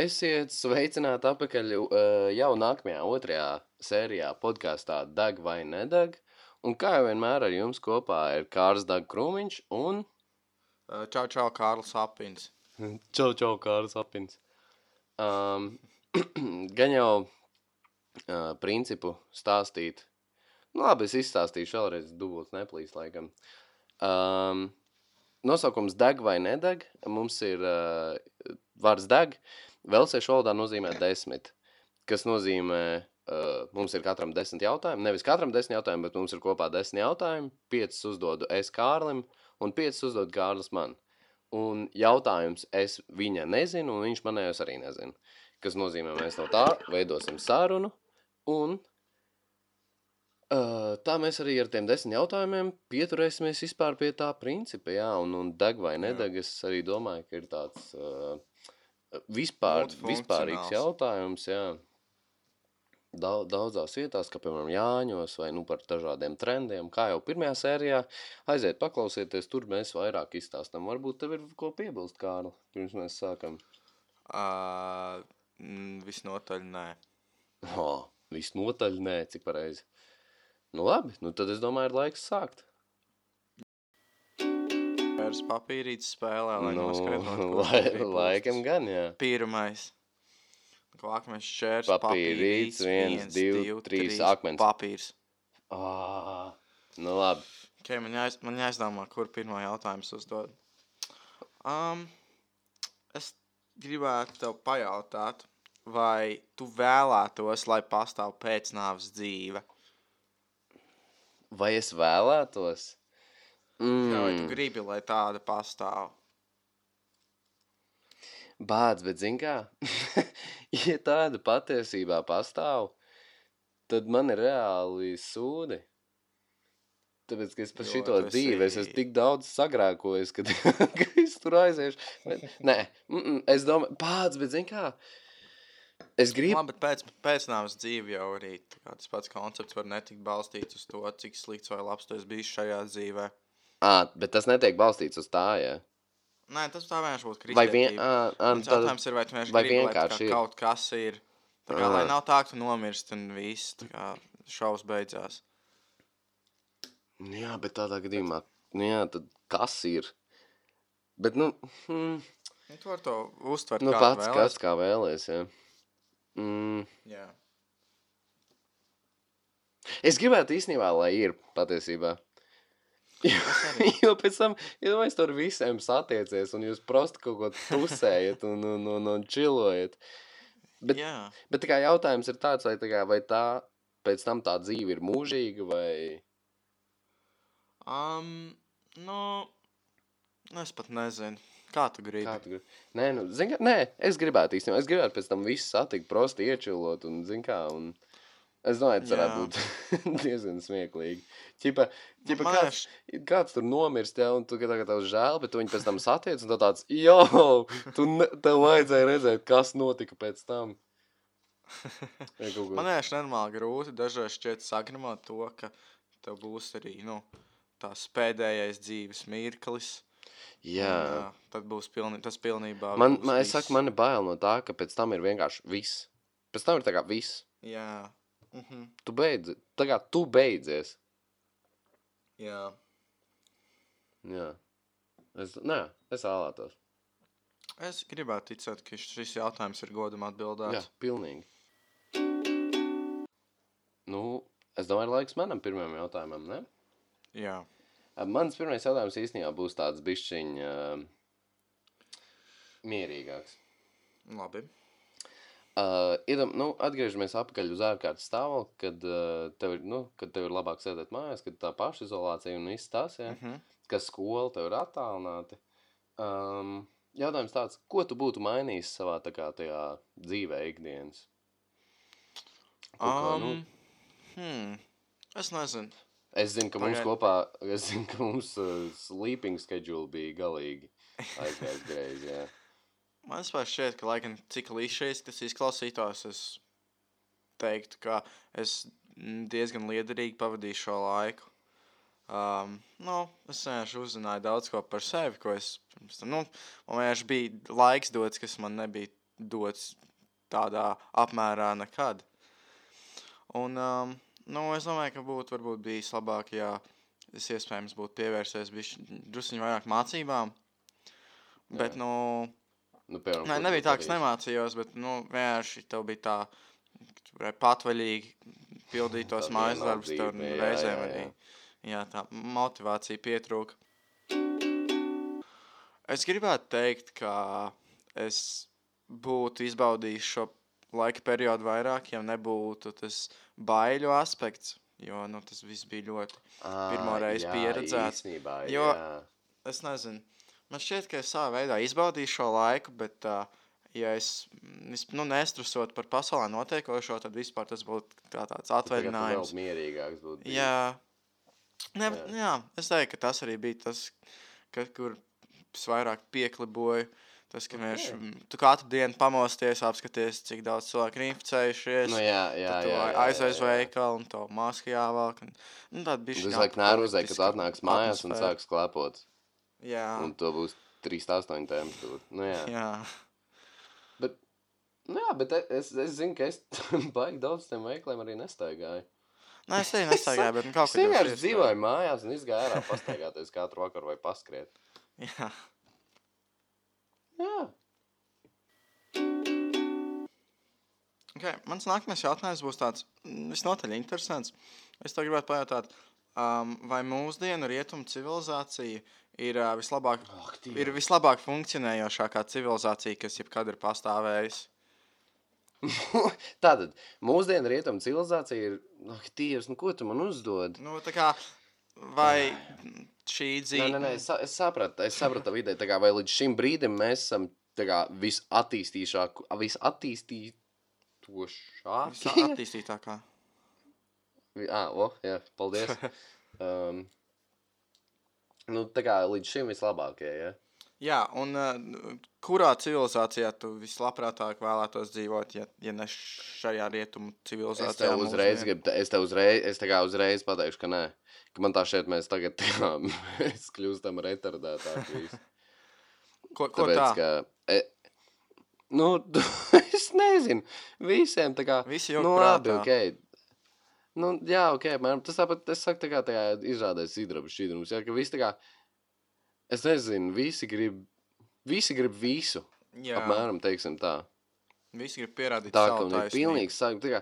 Esiet sveicināti atpakaļ uh, jau nākamajā, otrajā sērijā podkāstā Dag vai Nedag. Un kā jau vienmēr ar jums kopā ir Kārs Dag Krūmiņš un Uh, Čau, čau, Kārlis Apins. Čau, čau, Kārs Apins. Um, gan jau uh, principu stāstīt. Nu, labi, es izstāstīšu vēlreiz, dubults neplīs, laikam. Um, nosaukums deg vai nedeg. Mums ir uh, vārds deg. Velsiešu valodā nozīmē desmit, kas nozīmē, uh, mums ir katram desmit jautājumi. Nevis katram desmit jautājumi, bet mums ir kopā desmit jautājumi. Piecas uzdodu es Kārlim, un piecas uzdod Kārlis man. Un jautājums es viņa nezinu, un viņš manējos arī nezinu. Kas nozīmē, mēs no tā veidosim sarunu, un uh, tā mēs arī ar tiem desmit jautājumiem pieturēsimies vispār pie tā principa, jā, un, un deg vai nedeg, es arī domāju, ka ir tāds uh, vispār, vispārīgs jautājums, jā. Daudz, daudzās vietās, kā piemēram Jāņos vai nu par dažādiem trendiem, kā jau pirmajā sērijā, aiziet paklausieties, tur mēs vairāk izstāstam. Varbūt tev ir ko piebilst, Kārli, pirms mēs sākam. Uh, visnotaļ nē. Oh, visnotaļ nē, cik pareizi. Nu labi, nu tad es domāju, ir laiks sākt. Pērs papīrītes spēlē, lai nu, noskaidrotu, lai, laikam gan, jā. Pirmais. Klākmēs šķērs, Papīrītis, viens, divi, trīs, akmens. Papīrs. Ah, nu labi. Ok, man, jāiz, man jāizdomā, kur pirmā jautājums uzdod. Um, es gribētu tev pajautāt, vai tu vēlētos, lai pastāv pēcnāvs dzīve? Vai es vēlētos? Mm. Vai tu Mm, gribi, lai tāda pastāv? bāds, bet zin kā? ja tāda patiesībā pastāv, tad man ir reāli sūdi. Tāpēc, ka es par šito dzīvi es esmu tik daudz sagrēkojis, kad, ka es tur aiziešu. Bet, nē, mm, mm, es domāju, pats, bet zini kā? Es gribu. Labi, bet pēc, pēcnāvs dzīve jau arī tas pats koncepts var netikt balstīts uz to, cik slikts vai labs tu esi bijis šajā dzīvē. À, bet tas netiek balstīts uz tā, ja? Nē, tas tā vienkārši būtu Vai vien, kristietība. à, Mans tad, jautājums ir, vai tu vienkārši vai gribi, lai vienkārši kā ir? kaut kas ir. Tā kā, lai Ā. nav tā, ka tu nomirsti un viss, tā kā šaus beidzās. jā, bet tādā gadījumā, nu jā, tad kas ir? Bet, nu, hmm, Nu, tu vari to uztvert nu kā pats vēlies. kas kā vēlies, ja? Mm, Jā. es gribētu īstenībā, lai ir patiesībā. jo pēc tam, ja mēs tur visiem satiecies un jūs prosti kaut ko tusējat un, un, un, un čilojat. Bet- Jā. Bet kā jautājums ir tāds, vai tā, kā, vai tā pēc tam tā dzīve ir mūžīga vai... Um, nu, es pat nezinu. Kā tu gribi? Kā tu gribi? Nē, nu, zin kā, nē, es gribētu īstenībā, es gribētu pēc tam visu satikt, prosti iečilot un, zin kā, un es domāju, tas varētu Jā. būt diezgan smieklīgi. Ķipa, ķipa Man kāds, kāds tur nomirst, ja, un tu kā tagad tev žēl, bet tu viņu pēc tam satiec, un tu tāds, jo, tu, ne, tev vajadzēja redzēt, kas notika pēc tam. Man liekas, normāli grūti dažreiz šķiet sagramot to, ka tev būs arī nu, tās pēdējais dzīves mirklis. Jā. Un, ā, tad būs pilni, tas pilnībā. Man, man, es viss. saku, man ir bail no tā, ka pēc tam ir vienkārši viss. Pēc tam ir tā kā viss. Jā. Mhm. Tu beidzi, tā kā tu beidzies. Jā. Jā. Es, nē, es vēlētos. Es gribētu ticēt, ka šis jautājums ir godam Jā, atbildēts. pilnīgi. Nu, es domāju, laiks manam pirmajam jautājumam, ne? Jā. Mans pirmais jautājums īstenībā būs tāds bišķiņ uh, mierīgāks. Labi. Uh, idam, nu, atgriežamies atpakaļ uz ārkārtas stāvokli, kad, uh, tev ir, nu, kad tev ir labāk sēdēt mājās, kad tā pašizolācija un viss tas, ja, Mhm. ka skola tev ir attālināti. Um, jautājums tāds, ko tu būtu mainījis savā tā kā tajā dzīvē ikdienas? Kaut kā, nu, Um, hmm. Es nezinu. Es zinu, ka mums Pagaid. kopā, es zinu, ka mums uh, sleeping schedule bija galīgi aizgājis greizi, jā. Man vispār šķiet, ka, lai gan cik līšais tas izklausītos, es teiktu, ka es diezgan liederīgi pavadīju šo laiku. Um, nu, es vienkārši uzzināju daudz ko par sevi, ko es pirms tam, nu, man vienkārši bija laiks dots, kas man nebija dots tādā apmērā nekad. Un, um, nu, es domāju, ka būtu varbūt bijis labāk, ja es iespējams būtu pievērsies druskuļi vairāk mācībām. Bet, Jā. nu, Nu, piemēram, Nē, nebija tā, ka es nemācījos, bet nu, vienkārši tev bija tā, ka tu varēji patvaļīgi pildīt tos mājas darbus. Jā, reizēm arī jā. tā motivācija pietrūka. Es gribētu teikt, ka es būtu izbaudījis šo laika periodu vairāk, ja nebūtu tas baiļu aspekts. Jo nu, tas viss bija ļoti. pirmo reizi pieredzēts. īstenībā, Jo- jā. Es nezinu. Man šķiet, ka es savā veidā izbaudīju šo laiku, bet, ja es mm, nu, nestresot par pasaulē notiekošo, tad vispār tas būtu kā tāds tu atvaļinājums. vēl mierīgāks būtu. bijis. Jā. Ne, Jā. jā. es teiktu, ka tas arī bija tas, ka, kur es vairāk piekliboju. Tas, ka mēs Ok. tu katru dienu pamosties, apskaties, cik daudz cilvēku ir inficējušies. Nu, jā, jā, tad jā, jā, jā. veikalu un to masku jāvelk. Un, nu, tāda bija Tas laik nervozē, kad atnāks mājās un sāks klepot. Jā, Un to būs 3,8 temperatūra. Nu, jā. jā. Nu, jā, bet es, es zinu, ka es baigi daudz tiem veikliem arī nestaigāju. Nē, es arī nestaigāju, bet nu, kaut Es kur vienkārši dzīvoju mājās un izgāju ārā pastaigāties katru vakaru vai paskriet. Jā. Jā. Okay, mans nākamais jautājums būs tāds mm, visnotaļ interesants. Es tev gribētu pajautāt, um, vai mūsdienu rietumu civilizācija ir, uh, vislabāk, Oh, ir vislabāk funkcionējošākā civilizācija, kas jebkad ir pastāvējusi? Tātad, mūsdienu rietumu civilizācija ir, ak, Dievs, nu ko tu man uzdod? Nu, tā kā, vai šī Nē, dzīve... nē, nē, es, sa- es sapratu, es sapratu tā kā, vai līdz šim brīdim mēs esam kā visattīstīšāk, visattīstītošākie. attīstītākā. Ah, o, jā, paldies. um, nu, tā kā līdz šim vislabākie, ja? Jā, un uh, kurā civilizācijā tu vislabprātāk vēlētos dzīvot, ja, ja ne šajā rietumu Es civilizācijā? tev uzreiz gribu, te- es tev uzreiz, es uzreiz pateikšu, ka nē. Ka man tā šeit mēs tagad kā, mēs kļūstam retardētāki. Ko, ko Tāpēc, tā? ka, e, nu, es nezinu, visiem tā kā, Visi jau nu, labi, prātā. ok. Nu, jā, ok, man tas tāpat, es saku, tā kā, tā kā izrādēs sidrabs šķidrums, jā, ka visi tā kā, es nezinu, visi grib, visi grib visu, Jā, apmēram, teiksim tā. visi grib pierādīt Tā, ka savu un ir taisnību. pilnīgi, sāk, tā kā,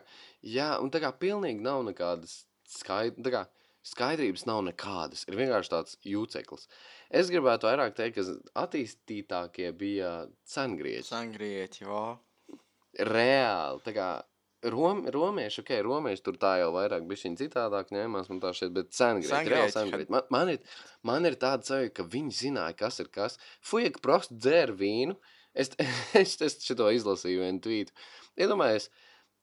jā, un tā kā pilnīgi nav nekādas skaidrs, tā kā skaidrības nav nekādas, ir vienkārši tāds jūceklis. Es gribētu vairāk teikt, ka attīstītākie bija sengrieķi. Sangrieķi, o. Reāli, tā kā Rom, romieši, ok, romieši tur tā jau vairāk bija citādāk ņēmās, man tā šeit, bet sengrieķi, reāli Sengrieķi. Man, man, ir, man ir tāda sajūta, ka viņi zināja, kas ir kas. Fuja, ka prosti dzēra vīnu. Es, es, es šito izlasīju vienu tvītu. Iedomājies,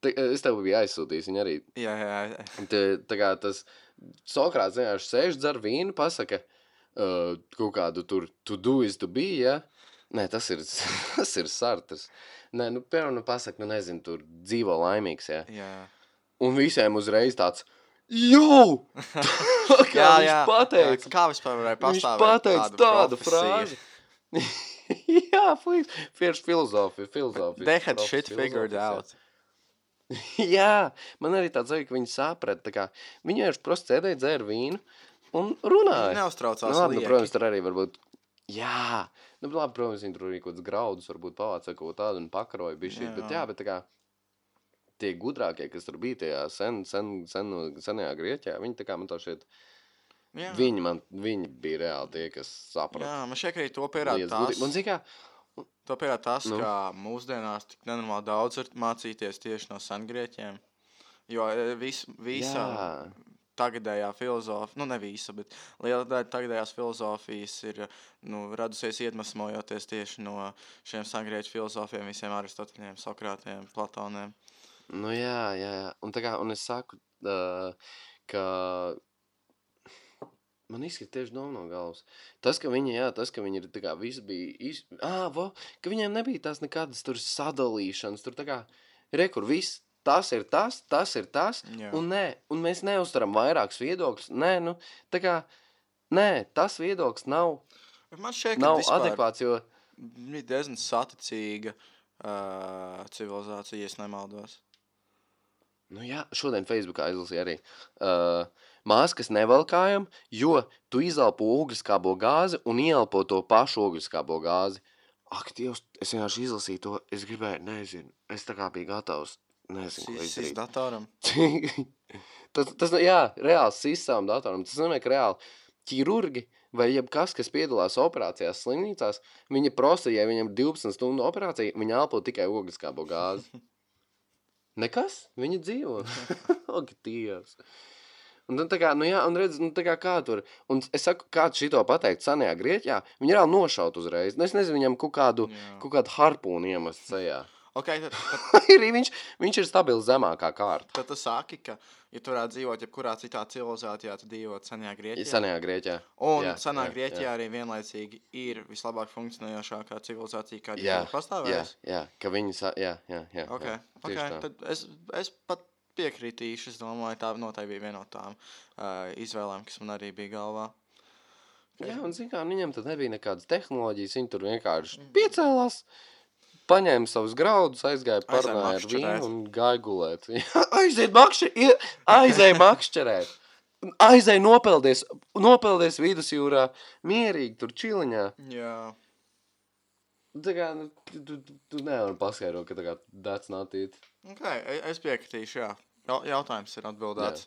te, es tev biju aizsūtījis, viņa arī. Jā, jā, jā. Te, tā kā tas Sokrāts vienkārši sēž, dzer vīnu, pasaka uh, kaut kādu tur, tu do is to be, ja? Nē, tas ir, tas ir sartas. Nē, nu, piemēram, nu, pasaka, nu, nezinu, tur dzīvo laimīgs, ja? jā. Un visiem uzreiz tāds, jau! kā viņš jā, pateica, jā, kā vispār varēja viņš pastāvēt pateica tādu profesiju? frāzi. jā, fierš filozofija, filozofija. They had shit figured out. Jā, man arī tāds zina, ka viņi saprata. kā Viņi vienkārši sēdēja, dzēra vīnu un runāja. Neuztraucās nu, labi, nu, protams, tur arī varbūt. Jā, nu, labi, protams, viņi tur arī kaut kādus graudus varbūt pavāca kaut ko tādu un pakaroja bišķīt. Bet, Jā. jā, bet tā kā tie gudrākie, kas tur bija tajā sen, sen, sen, senajā Grieķijā, viņi tā kā man tā šeit, Jā. viņi man, viņi bija reāli tie, kas saprata. Jā, man ka arī to pierāda gudri- Man zina, kā, to pierāda tas Nu. ka mūsdienās tik nenormāli daudz var mācīties tieši no sengrieķiem. Jo e, vis, visa jā, tagadējā filozofija, nu ne visa, bet liela daļa tagadējās filozofijas ir nu, radusies iedvesmojoties tieši no šiem sengrieķu filozofiem, visiem Aristoteļiem, Sokrātiem, Platoniem. Nu, jā, jā, jā. Un, kā, un es saku, uh, ka man izskat tieši doma no galvas. Tas, ka viņi, jā, tas, ka viņi ir, tā kā, visi bija, iz... ā, vo, ka viņiem nebija tās nekādas tur sadalīšanas, tur tā kā, re, kur viss, tas ir tas, tas ir tas, Jā. un nē, un mēs neuztaram vairākus viedokļus, nē, nu, tā kā, nē, tas viedoklis nav, ka nav adekvāts, jo, bija diezgan saticīga uh, civilizācija, ja nemaldos. Nu, jā, šodien Facebookā izlasīju arī. Uh, Maskas nevalkājam, jo tu izelpo ogliskābo gāzi un ielpo to pašu ogliskābo gāzi. Ak, Dievs, es vienkārši izlasīju to. Es gribēju, nezinu. Es tā kā biju gatavs. Nezinu, ko izdarīt. datoram. tas, tas, nu, jā, reāls sistēma datoram. Tas nozīmē, ka reāli ķirurgi vai jebkas, kas piedalās operācijās slimnīcās, viņi prosta, ja viņam ir 12 stundu operācija, viņi elpo tikai ogliskābo gāzi. Nekas, viņi dzīvo. Ak, Dievs. Un tā kā, nu jā, un redz, nu tā kā kā tur, un es saku, kāds šito pateikt senajā Grieķijā, viņi reāli nošaut uzreiz. Nu, Es nezinu, viņam kaut kādu, Jā. kaut kādu harpūnu iemest sejā. Ok, tad, tad, viņš, viņš ir stabils zemākā kārta. tad tu saki, ka, ja tu varētu dzīvot jebkurā citā civilizācijā, tad dzīvot senajā Grieķijā. Senajā Grieķijā. Un Jā, senā jā, Grieķijā jā. arī vienlaicīgi ir vislabāk funkcionējošā civilizācija, kāda Jā, ir Jā, pastāvējusi. jā, ka viņi, sa... jā, jā, jā. Ok, jā, ok. tieši tā. Tad es, es pat piekritīšu. Es domāju, tā noteikti bija viena no tām uh, izvēlēm, kas man arī bija galvā. Jā, un zin kā, viņam tad nebija nekādas tehnoloģijas, viņi tur vienkārši Mhm. piecēlās, paņēma savus graudus, aizgāja parunāja ar vīnu un gāja gulēt. Jā, Aiziet makšķerēt, aizēja makšķerēt. Aizēja nopeldies, nopeldies vidusjūrā, mierīgi tur čiliņā. Jā, Tā kā, nu, tu, tu, tu- nevari paskaidrot, ka tā kā that's not it. ok. e- Es piekritīšu, jā. Jau- Jautājums ir atbildēts.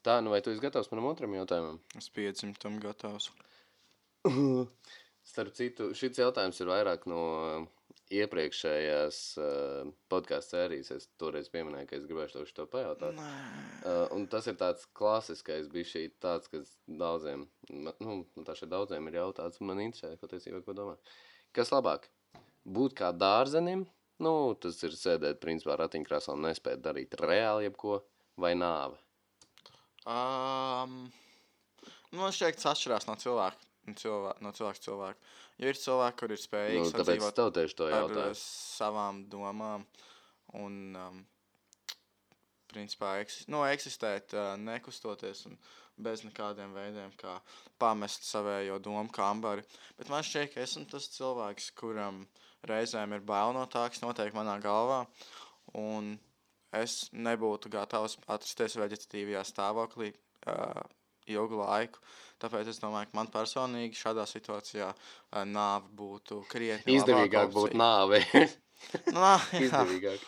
Tā, nu vai tu esi gatavs manam otram jautājumam? Es piedzimu tam gatavs. Starp citu, šis jautājums ir vairāk no uh, iepriekšējās uh, podkāstu sērijas. Es toreiz pieminēju, ka es gribēju šo pajautāt. Nē. Uh, un tas ir tāds klasiskais, bija šī tāds, kas daudziem, nu, nu tā šeit daudziem ir jautāts, man interesē, patiesībā, ko domā. Kas labāk? Būt kā dārzenim, nu, tas ir sēdēt, principā, ratiņkrēslā un nespēt darīt reāli jebko, vai nāve? Um, nu, man šķiet, tas atšķirās no cilvēka. No cilvēka, no cilvēka, cilvēka. Jo ir cilvēki, kur ir Nu, spējīgi es sadzīvot tev tieši to ar jautāju. uh, savām domām un, um, principā, eksis, nu, eksistēt, uh, nekustoties un bez nekādiem veidiem, kā pamest savējo domu kambari. Bet man šķiet, ka esmu tas cilvēks, kuram reizēm ir bail no tā, kas notiek manā galvā, un es nebūtu gatavs atrasties veģetatīvajā stāvoklī uh, ilgu laiku. Tāpēc es domāju, ka man personīgi šādā situācijā uh, nāve būtu krietni Izdevīgāk būtu nāve. Nā, Izdevīgāk.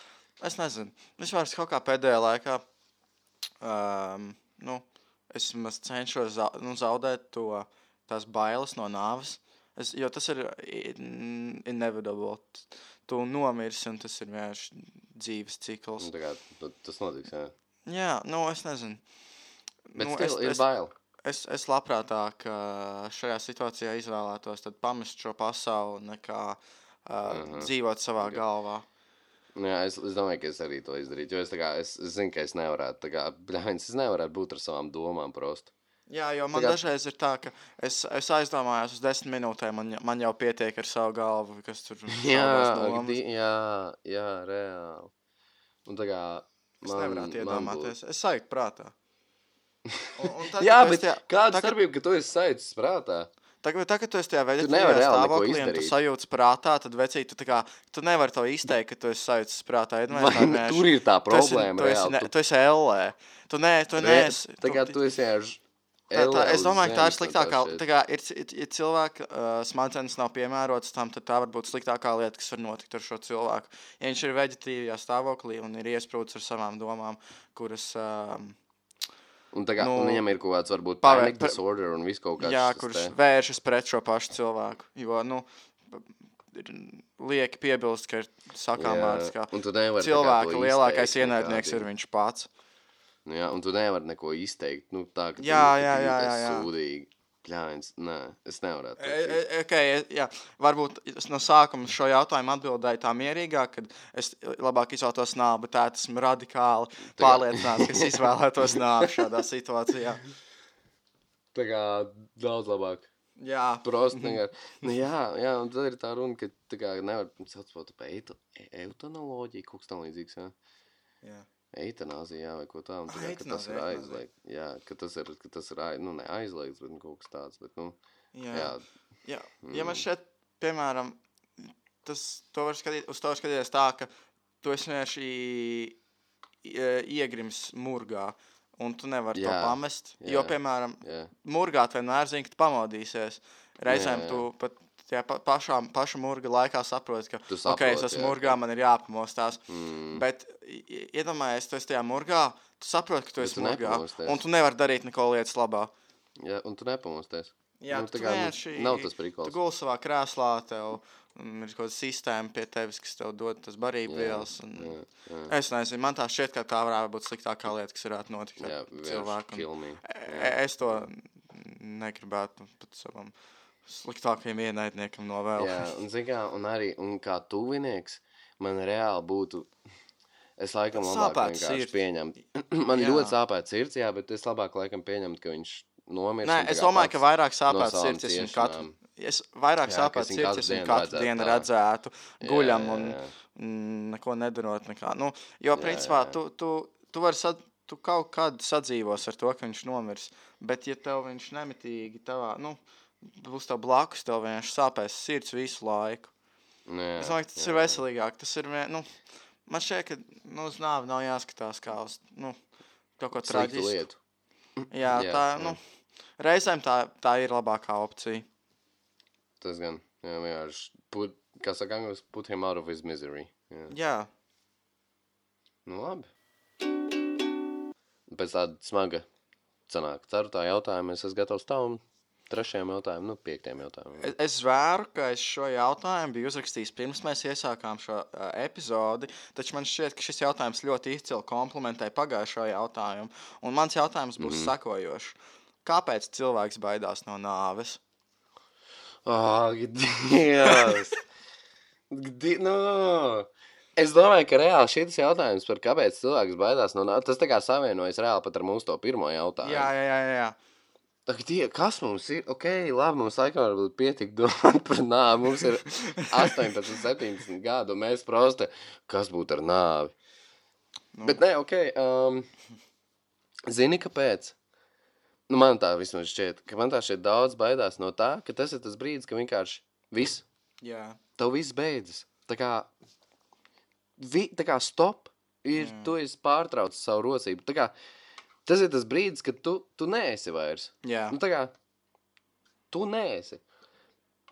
es nezinu. Vispār es kaut kā pēdējā laikā, um, nu, es cenšos zau, nu, zaudēt to, tās bailes no nāves. Es, jo tas ir in- inevitable. Tu nomirsi, un tas ir vienkārši dzīves cikls. Nu, tā kā, tu- tas notiks, jā. Jā, nu, es nezinu. Bet nu, es, ir es, bail. es, es labprātāk šajā situācijā izvēlētos pamest šo pasauli, nekā uh, Aha. dzīvot savā Ok. galvā. Nu, Jā, es, es domāju, ka es arī to izdarītu. Jo es, kā, es, es zinu, ka es nevarētu. tā Kā, bļains, es nevaru būt ar savām domām. Prosti. Jā, jo man kā- dažreiz ir tā, ka es, es aizdomājos uz desmit minūtēm, man, man jau pietiek ar savu galvu, kas tur Jā, domas. di, jā, jā, reāli. Un tā kā. Es man- nevaru man iedomāties. Es sajūtu prātā. Un, un tad. Jā, tu bet tajā- kāda tagad- starpība, ka tu esi sajūtis prātā? Tagad, tagad, kad tu esi tajā veidā, nevari reāli neko stāvoklī un tu sajūti prātā, tad vecīt, tu, kā, tu nevari to izteikt, ka tu esi sajūtis prātā. Vai, nu, tur ir tā Tu esi, problēma. tu esi, ne, tu esi ellē. Tu nē, tu. Tā kā tu esi vienkārši. Tā, tā, es domāju, ka tā ir sliktākā. tā kā ir, ir, ir cilvēka uh, smadzenes nav piemērotas tam, tad tā var būt sliktākā lieta, kas var notikt ar šo cilvēku. Ja viņš ir veģetīvajā stāvoklī un ir iesprūdis ar savām domām, kuras, um, Un, kā, Nu, un viņam ir kaut kāds, varbūt, panic pa- disorder un viss kaut kāds. jā, te. vēršas pret šo pašu cilvēku. Jo, nu, ir lieki piebilst, ka ir sakām Jā, vārds, ka cilvēka lielākais ienaidnieks ir viņš pats. Nu, jā, un tu nevari neko izteikt. Nu, tā, ka tu Jā, jā, jā, jā, jā. Sūdīgi. Pļāins, nē, es nevaru. E, e, Okay, jā, varbūt es no sākuma šo jautājumu atbildēju tā mierīgāk, kad es labāk izvēlētos nāvi, bet tā esmu radikāli pārliecināts, ka es izvēlētos nāvi šādā situācijā. Tā kā daudz labāk. Jā, Prosti, vienkārši. Nu, jā, jā, un tad ir tā runa, ka tā kā nevar sauc par eitu, e- eutanoloģiju, kaut kas tam līdzīgs, jā. jā. Eitanāzija, jā, vai ko tādu. Ah, Tā kā, ka tas ir aizliegts. Jā, ka tas ir, ka tas ir, ai- nu, ne aizliegts, bet nu, kaut kas tāds, bet, nu, jā. jā. jā. ja man šeit, piemēram, tas to var skatīt, uz to skatīties tā, ka tu esi vienkārši ie- iegrims murgā. Un tu nevari to Jā, pamest. Jo, jā. piemēram, Jā. murgā tu vienmēr zini, ka tu pamodīsies. Reizēm Jā, jā. tu pat tajā pa, pašā, paša murga laikā saproti, ka Tu ok, es saproti, esmu jā, murgā, man ir jāpamostās. Mm. Bet iedomājies, tu esi tajā murgā, tu saproti, ka tu Bet esi tu murgā. Un tu nevari darīt neko lietas labā. Jā, un tu nepamosties. Jā, Nu, tu kā, nu, vienkārši- nav tas Tu prikols. guli savā krēslā, tev mm, ir kaut kāda sistēma pie tevis, kas tev dod tas barības un-. Es nezinu, man tā šķiet, ka tā varētu būt sliktākā lieta, kas varētu notikt Jā, ar vienkārši cilvēku. un-. E- Es to negribētu pat savam sliktākajam ienaidniekam novēlēt. Jā, un, kā, un arī un kā tuvinieks, man reāli būtu. Es laikam labāk vienkārši sirds. pieņemt. Man Jā. ļoti sāpēt sirds, jā, bet es labāk laikam pieņemt, ka viņš nomirst. Nē, un es domāju, ka vairāk no sāpētu savām sirds, ja viņu katru. Es vairāk Jā, viņu sirds, ja viņu katru redzētu dienu redzētu, Jā, guļam jā, un jā. mm, neko nedarot. Nekā. Nu, jo, principā, jā. tu, tu, tu vari sad, tu kaut kad sadzīvos ar to, ka viņš nomirs. Bet, ja tev viņš nemitīgi tavā, nu, būs tev blakus, tev vienkārši sāpēs sirds visu laiku. Jā, Es domāju, tas jā. ir veselīgāk. Tas ir, vien- nu, man šķiet, ka nu, uz nāvi nav jāskatās kā uz nu, kaut ko traģisku. Jā, Jā, tā, jā. nu, reizēm tā, tā ir labākā opcija. Tas gan, jā, vienkārši, put, kā saka anglis, put him out of his misery. Jā. Jā, Nu, labi. Pēc tāda smaga sanāk. Ceturtā jautājuma es esmu gatavs tavam trešajam jautājumam, nu, piektajam jautājumam. es, es vēru, ka es šo jautājumu biju uzrakstījis pirms mēs iesākām šo uh, epizodi. Taču man šķiet, ka šis jautājums ļoti izcili komplementē pagājušo jautājumu. Un mans jautājums būs mm sakojošs. Kāpēc cilvēks baidās no nāves? Ah, Dievs! Gdi- nu, Es domāju, ka reāli šis jautājums par kāpēc cilvēks baidās no nāves, tas tā kā savienojas reāli pat ar mūsu to pirmo jautājumu. Jā, jā, jā. jā, Ak, die, kas mums ir? Ok, labi, mums laikam varbūt pietik domāt par nāvi. Mums ir 18, 17 gadu, un mēs prosti, kas būtu ar nāvi? Nu. Bet nē, ok, um, zini, kāpēc? Nu, man tā vismaz šķiet, ka man tā šķiet daudz baidās no tā, ka tas ir tas brīdis, ka vienkārši viss, jā. tev viss beidzas. Tā kā, vi, tā kā stop, ir, Jā. tu esi pārtraucis savu rocību. Tā kā, tas ir tas brīdis, kad tu, tu neesi vairs. jā. Nu, tā kā tu neesi.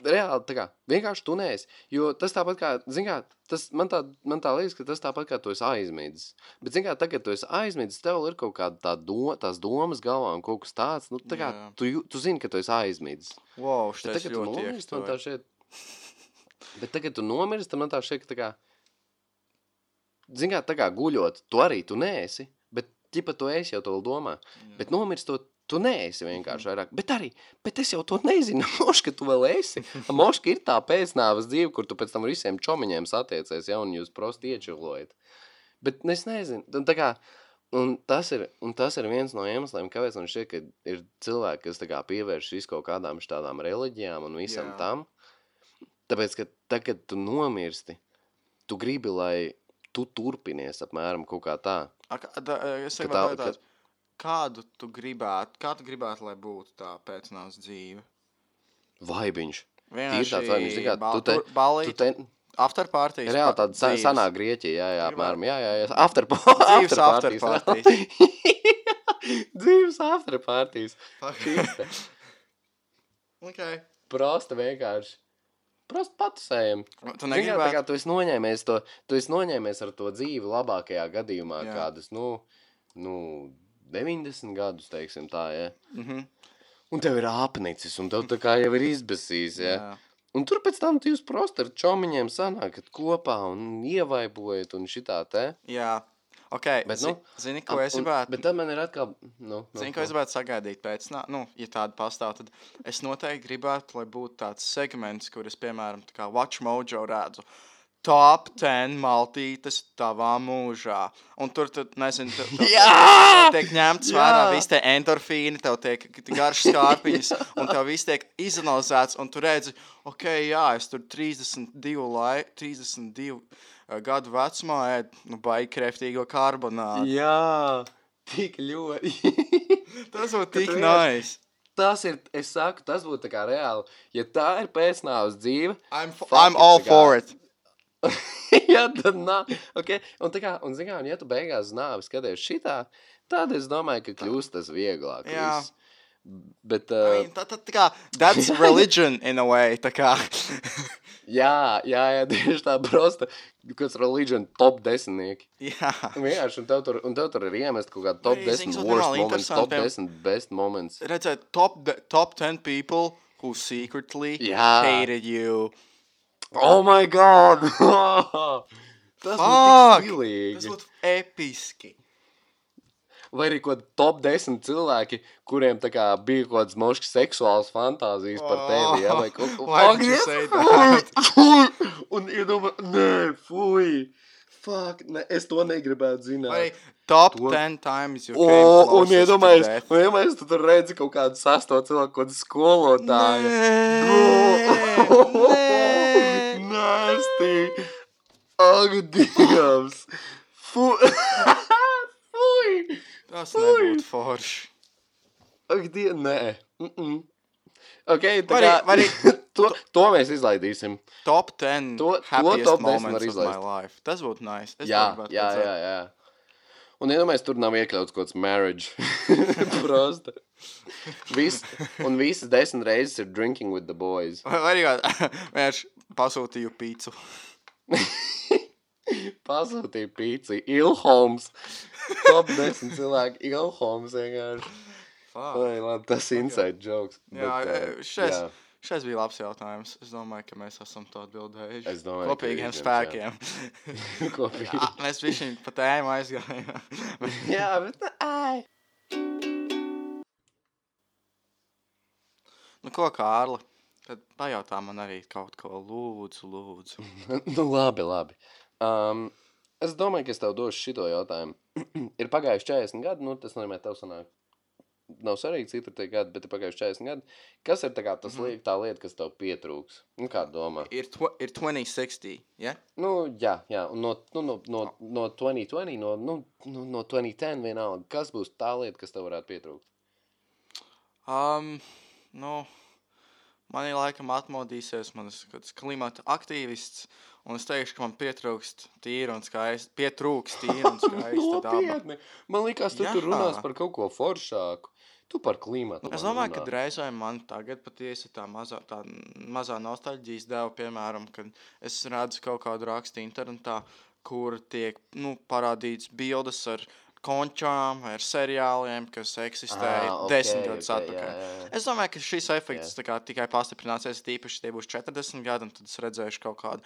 Reāli, tā kā vienkārši tu neesi. Jo tas tāpat kā, zin kā, tas man tā, man tā liekas, ka tas tāpat kā tu esi aizmidzis. Bet, zin kā, tagad tu esi aizmidzis, tev ir kaut kāda tā do, tās domas galvā un kaut kas tāds, nu, tā kā Jā. tu, tu zini, ka tu esi aizmidzis. Wow, Bet tagad tu nomirsti, man tā šeit. Bet tagad tu nomirsti, man tā šeit, ka tā kā, zin kā, tā kā guļot, tu arī tu neesi, bet, ķipa, tu esi jau to domā. Bet nomirstot, tu neesi vienkārši vairāk. Bet arī, bet es jau to nezinu. Moška, tu vēl esi. Moška ir tā pēcnāvas dzīve, kur tu pēc tam visiem čomiņiem satiecies, ja, un jūs prosti iečilojat. Bet es nezinu, un kā, un tas ir, un tas ir viens no iemesliem, kāpēc man šķiet, ka ir cilvēki, kas kā pievērš visu kaut kādām šādām reliģijām un visam Jā. tam. Tāpēc, ka tagad tu nomirsti, tu gribi, lai tu turpinies apmēram kaut kā tā. Da, es Ka gribētu tā- jautāt, kādu tu gribētu, kā tu gribētu, lai būtu tā pēcnāvs dzīve? Vaibiņš. Vienkārši tāds vaibiņš, zini kā, tu te- balīt, Tu te, after parties. reāli tāda sa- sanā Grieķija, jā, jā, apmēram, jā, jā, jā, after, Dzīves after after parties. Dzīves after parties. Čiste. Okay. Prosta vienkārši. Prosta patusējam. Tu kā, tā negribētu, kā tu esi noņēmies to, tu esi noņēmies ar to dzīvi labākajā gadījumā Jā. kādas, nu, nu, 90 gadus, teiksim tā, ja. Mhm. Un tev ir apnicis, un tev tā kā jau ir izbesīs, ja. Jā. Un tur pēc tam tu jūs prosti ar čomiņiem sanākat kopā un ievaibojat un šitā te. Jā. Ok, Bet, nu, zini, ko es gribētu? Bet tad man ir atkal, nu, nu, Zini, ko es nu. gribētu sagaidīt pēc tam, nu, ja tāda pastāv, tad es noteikti gribētu, lai būtu tāds segments, kur es, piemēram, tā kā Watch Mojo redzu. Top 10 maltītes tavā mūžā. Un tur, tu, nezinu, tu, tu, Jā! tiek ņemts vērā visi tie endorfīni, tev tiek garš skārpiņas, un tev viss tiek izanalizēts, un tu redzi, ok, jā, es tur 32, lai, 32 uh, gadu vecumā ēdu, nu, baigi kreftīgo karbonātu. Jā, tik ļoti. Tas būtu tik vienkārši- nice. tas ir, es saku, tas būtu kā reāli, ja tā ir pēcnāvas dzīve, I'm, I'm all for it. ja tad nā, ok, un kā, un zin kā, un ja tu beigās nāvi skaties šitā, tad es domāju, ka kļūst tas vieglāk. Jā. viss. Bet, I uh, mean, tā, tā, tā kā, that's religion in a way. Jā, jā, jā, tieši tā prosta, kas religion top desmitnieki. jā. Vienkārši, un tev tur, un tev tur ir iemest kaut kāda top Vai, zini, 10 kas worst moments, top piemēram- 10 best moments. Redzēt, top, top 10 people who secretly Jā. hated you. Oh my god! Tas būtu episki. Vai arī kaut kādi top 10 cilvēki, kuriem tā kā bija kaut kādas moškas seksuālas fantāzijas par tevi. Ja? Vai kaut ko Why did you say Fuj! Un iedomā, nē, fuj! Fuck, ne, es to negribētu zināt. Vai top To- 10 times O, came un death. un iedomājies, tu tur redzi kaut kādu sasto cilvēku, kaut kādu skolotāju. Nē, Nasty! Ak, Dievs! Fu... Fuj! Tas Fui. nebūtu forši. Ak, Dievs, nē. Mm -mm. Ok, tā arī- kā... vai arī- to, to mēs izlaidīsim. Top 10 To- to top 10 var izlaist. life. Tas būtu nice. Es jā, jā, redzēt. jā, jā. Un iedomājies, tur nav iekļauts kaut kāds marriage. Prosta. Vis, un visas desmit reizes ir drinking with the boys. Vai vai arī vienkārši pasūtīju pīcu. Pasūtīja pīci. Ilhoms. Top 10 cilvēki. Ilhoms vienkārši. Vai, labi, tas ir inside jokes. Jā, bet, šis, jā. šis bija labs jautājums. Es domāju, ka mēs esam to atbildējuši. Es domāju, Kopīgiem spēkiem. Kopīgi. Jā, mēs visi pa tēmu aizgājām. Jā, bet... Ai. nu, ko, Kārli? Tad pajautā man arī kaut ko lūdzu, lūdzu. nu, labi, labi. Um, es domāju, ka es tev došu šito jautājumu. ir pagājuši 40 gadi, nu, tas nozīmē, tev sanāk. Nav svarīgi, cik tur tie gadi, bet ir pagājuši 40 gadi. Kas ir tā, kā, tas Mhm. liek, tā lieta, kas tev pietrūks? Nu, kā domā? Ir, ir 2060, ja? Nu, jā, jā. Un no, nu, no, no, no 2020, no, nu, nu, no 2010 vienalga. Kas būs tā lieta, kas tev varētu pietrūkt? Um, nu, man ir laikam atmodīsies manas klimata aktīvists, un es teikšu, ka man pietrūkst tīra un skaista, pietrūkst tīra un skaista daba. Man liekas, tu tur Jā. runās par kaut ko foršāku. Tu par klimatu. Es man domāju, ka runā. reizēm man tagad patiesi tā mazā, tā mazā nostalģijas deva, piemēram, kad es redzu kaut kādu rakstu internetā, kur tiek nu, parādīts bildes ar končām ar seriāliem, kas eksistēja Ā, ok, desmit gadus ok, atpakaļ. jā, jā. Es domāju, ka šis efekts kā, tikai pastiprināsies, tīpaši tie būs 40 gadi, un tad es redzēšu kaut kādu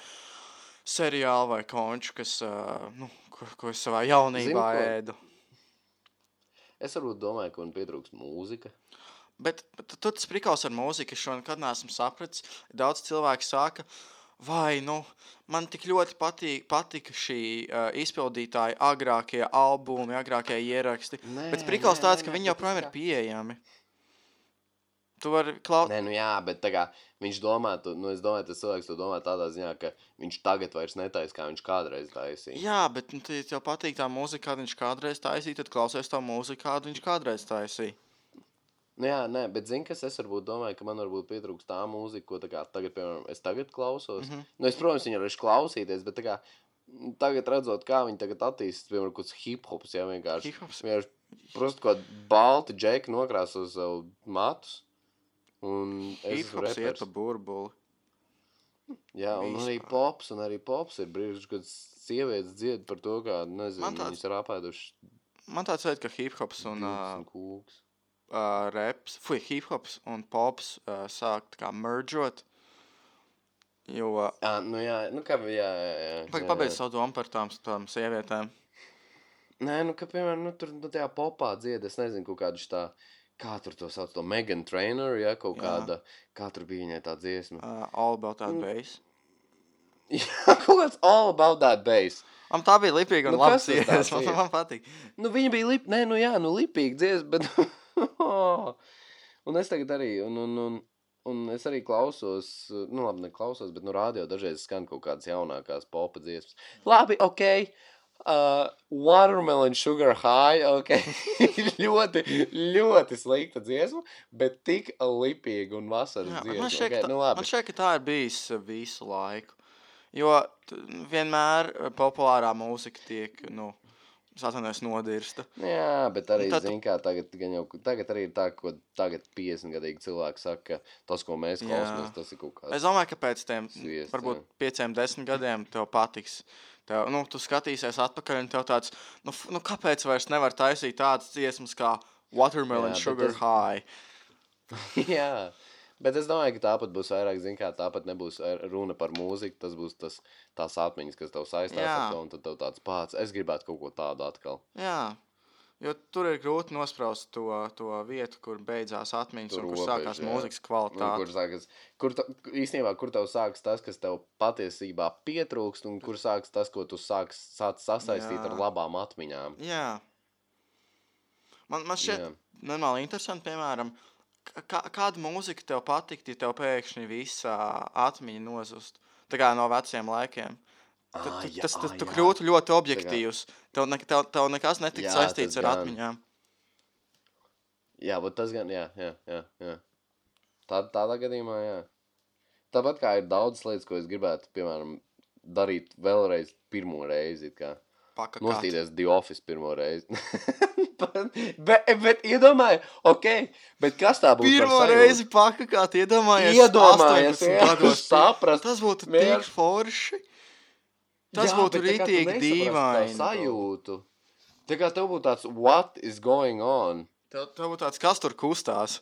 seriālu vai konču, kas, uh, nu, ko, ko es savā jaunībā ko? ēdu. Es varbūt domāju, ka man pietrūks mūzika. Bet, bet tu tas prikals ar mūziku, es šo nekad neesmu sapratis. Daudz cilvēku saka, vai, nu, man tik ļoti patīk, patika šī uh, izpildītāja agrākie albumi, agrākie ieraksti. Nē, bet prikals nē, tāds, nē, ka viņi tas ir pieejami. Tu vari klausīt. Nē, nu jā, bet tā kā viņš domā, tu, nu es domāju, tas cilvēks to domā tādā ziņā, ka viņš tagad vairs netaisa, kā viņš kādreiz taisīja. Jā, bet nu, ja tev patīk tā mūzika, kādu viņš kādreiz taisīja, tad klausies to mūziku, kādu viņš kādreiz taisīja. Nu jā, nē, bet zini, kas es varbūt domāju, ka man varbūt pietrūks tā mūzika, ko tā kā tagad, piemēram, es tagad klausos. Mm. -hmm. Nu, es, protams, viņu varēšu klausīties, bet tā kā mm, tagad redzot, kā viņi tagad attīstās, piemēram, kaut kāds hip-hops, jā, vienkārši. Hip-hops? Vienkārši, prosti, kaut balti džeki nokrāso savu matus. Un es Hip-hops iet reperis. pa burbuli. Jā, un arī Vispār. pops, un arī pops ir brīži, kad sievietes dzied par to, kā, nezinu, Man tāds- viņas ir apēdušas Man tāds veids, ka hip-hops un, uh, un kūks. uh, reps, fui, hip-hops un pops uh, sāk tā kā merģot. Jo, uh, Jā, nu jā, nu kā, jā, jā, jā. Jā, pabeidz savu domu par tām, tām sievietēm. Nē, nu, ka, piemēram, nu, tur, nu, tajā popā dzied, es nezinu, kaut kādu tā, kā tur to sauc, to Megan Trainer, ja, kaut Jā. kāda, kā tur bija viņai tā dziesma. Uh, all about that Mm. bass. Jā, kaut kāds all about that bass. Man tā bija lipīga un Nu, nu, labi dziesma. Man, man patīk. Nu, viņa bija lip, nē, nu jā, nu lipīgi dziesma, bet... un es tagad arī, un, un, un, un es arī klausos, nu labi, neklausos, bet nu rādio dažreiz skan kaut kādas jaunākās popa dziesmas. Labi, ok, Uh, watermelon sugar high, ok. ļoti, ļoti slikta dziesma, bet tik lipīga un vasaras Jā, dziesma. man, šķiet, okay, ka tā, nu man labi. šķiet, ka tā ir bijis uh, visu laiku. Jo vienmēr uh, populārā mūzika tiek, nu, satanies nodirsta. Jā, bet arī, Tad- zin kā, tagad, jau, tagad arī ir tā, ko tagad 50 gadīgi cilvēki saka, ka tas, ko mēs klausāmies, tas ir kaut kāds. Es domāju, ka pēc tam varbūt jā. pieciem, desmit gadiem tev patiks. Tev, nu, tu skatīsies atpakaļ, un tev tāds, nu, nu kāpēc vairs nevar taisīt tādas dziesmas kā Watermelon Jā, Sugar tas- High? Jā, bet es domāju, ka tāpat būs vairāk, zin kā, tāpat nebūs runa par mūziku, tas būs tas, tās atmiņas, kas tev saistās Jā. ar to, un tad tev tāds pats, es gribētu kaut ko tādu atkal. Jā, jo tur ir grūti nospraust to, to vietu, kur beidzās atmiņas Tur un kur robeža, sākās jā. mūzikas kvalitāte. kur sākas, kur ta, īstenībā, kur tev sākas tas, kas tev patiesībā pietrūkst, un kur sākas tas, ko tu sāc sasaistīt Jā. ar labām atmiņām. Jā. Man, man šķiet, normāli interesanti, piemēram, kā, kāda mūzika tev patiktu, ja tev pēkšņi visa atmiņa nozust. Tā kā no veciem laikiem. Tu, Ā, tu, jā, tas tas tu kļūtu ļoti objektīvs. Tev, ne, tev, tev nekas netika Jā, saistīts ar gan. atmiņām. Jā, bet tas gan, jā, jā, jā. jā. Tā, tādā gadījumā, jā. Tāpat kā ir daudz lietas, ko es gribētu, piemēram, darīt vēlreiz pirmo reizi, kā Pakakāt. nostīties The Office pirmo reizi. bet, bet iedomājies, ok, bet kas tā būtu? Pirmo reizi pakakāt, iedomājies, Iedomājies, 18 jā, gados. saprast, Tas būtu vienkārši- tik forši. Tas būtu rītīgi dīvaini. Sajūtu. Tā kā tev būtu tāds, what is going on? Tev, tev būtu tāds, kas tur kustās.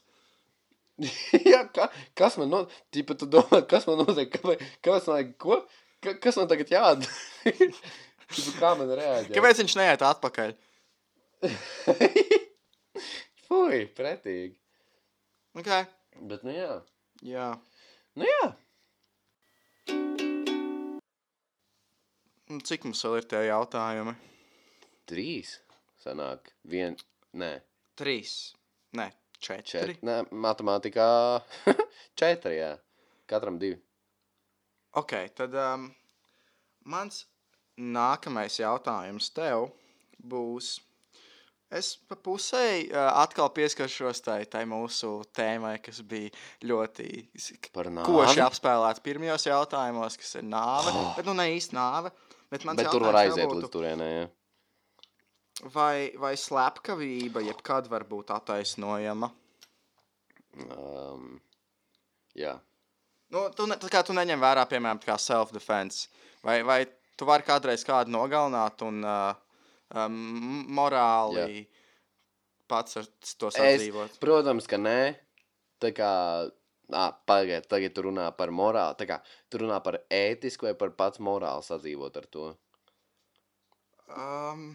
Jā, ka, kas man no... Tipa, tu domā, kas man notiek? Kāpēc, kāpēc man, ko? Ka, kas man tagad jādara? Kā man reaģēt? Kāpēc viņš neiet atpakaļ? Fui, pretīgi. Okay. Bet, nu jā. Jā. Nu jā. Nu, Cik mums vēl ir tie jautājumi? Trīs. Sanāk. Vien... Nē. Trīs. Nē, četri. Četri. Nē, matemātikā. Četri, jā. Katram divi. Ok, tad um, mans nākamais jautājums tev būs. Es pa pusēji atkal pieskaršos tai, tai mūsu tēmai, kas bija ļoti koši apspēlēta pirmajos jautājumos, kas ir nāve. Oh. Bet nu ne īsti nāve. Bet, Bet tur var aiziet būtu, līdz turienei, jā. Vai, vai slepkavība jebkad var būt attaisnojama? Um, jā. Nu, tu, ne, tā kā tu neņem vērā, piemēram, kā self-defense. Vai, vai tu vari kādreiz kādu nogalināt un uh, um, morāli pats ar to sadzīvot? Protams, ka nē. Tā kā, ah, pagaid, tagad tu runā par morāli. Tā kā tu runā par ētisku vai par pats morāli sadzīvot ar to. Um,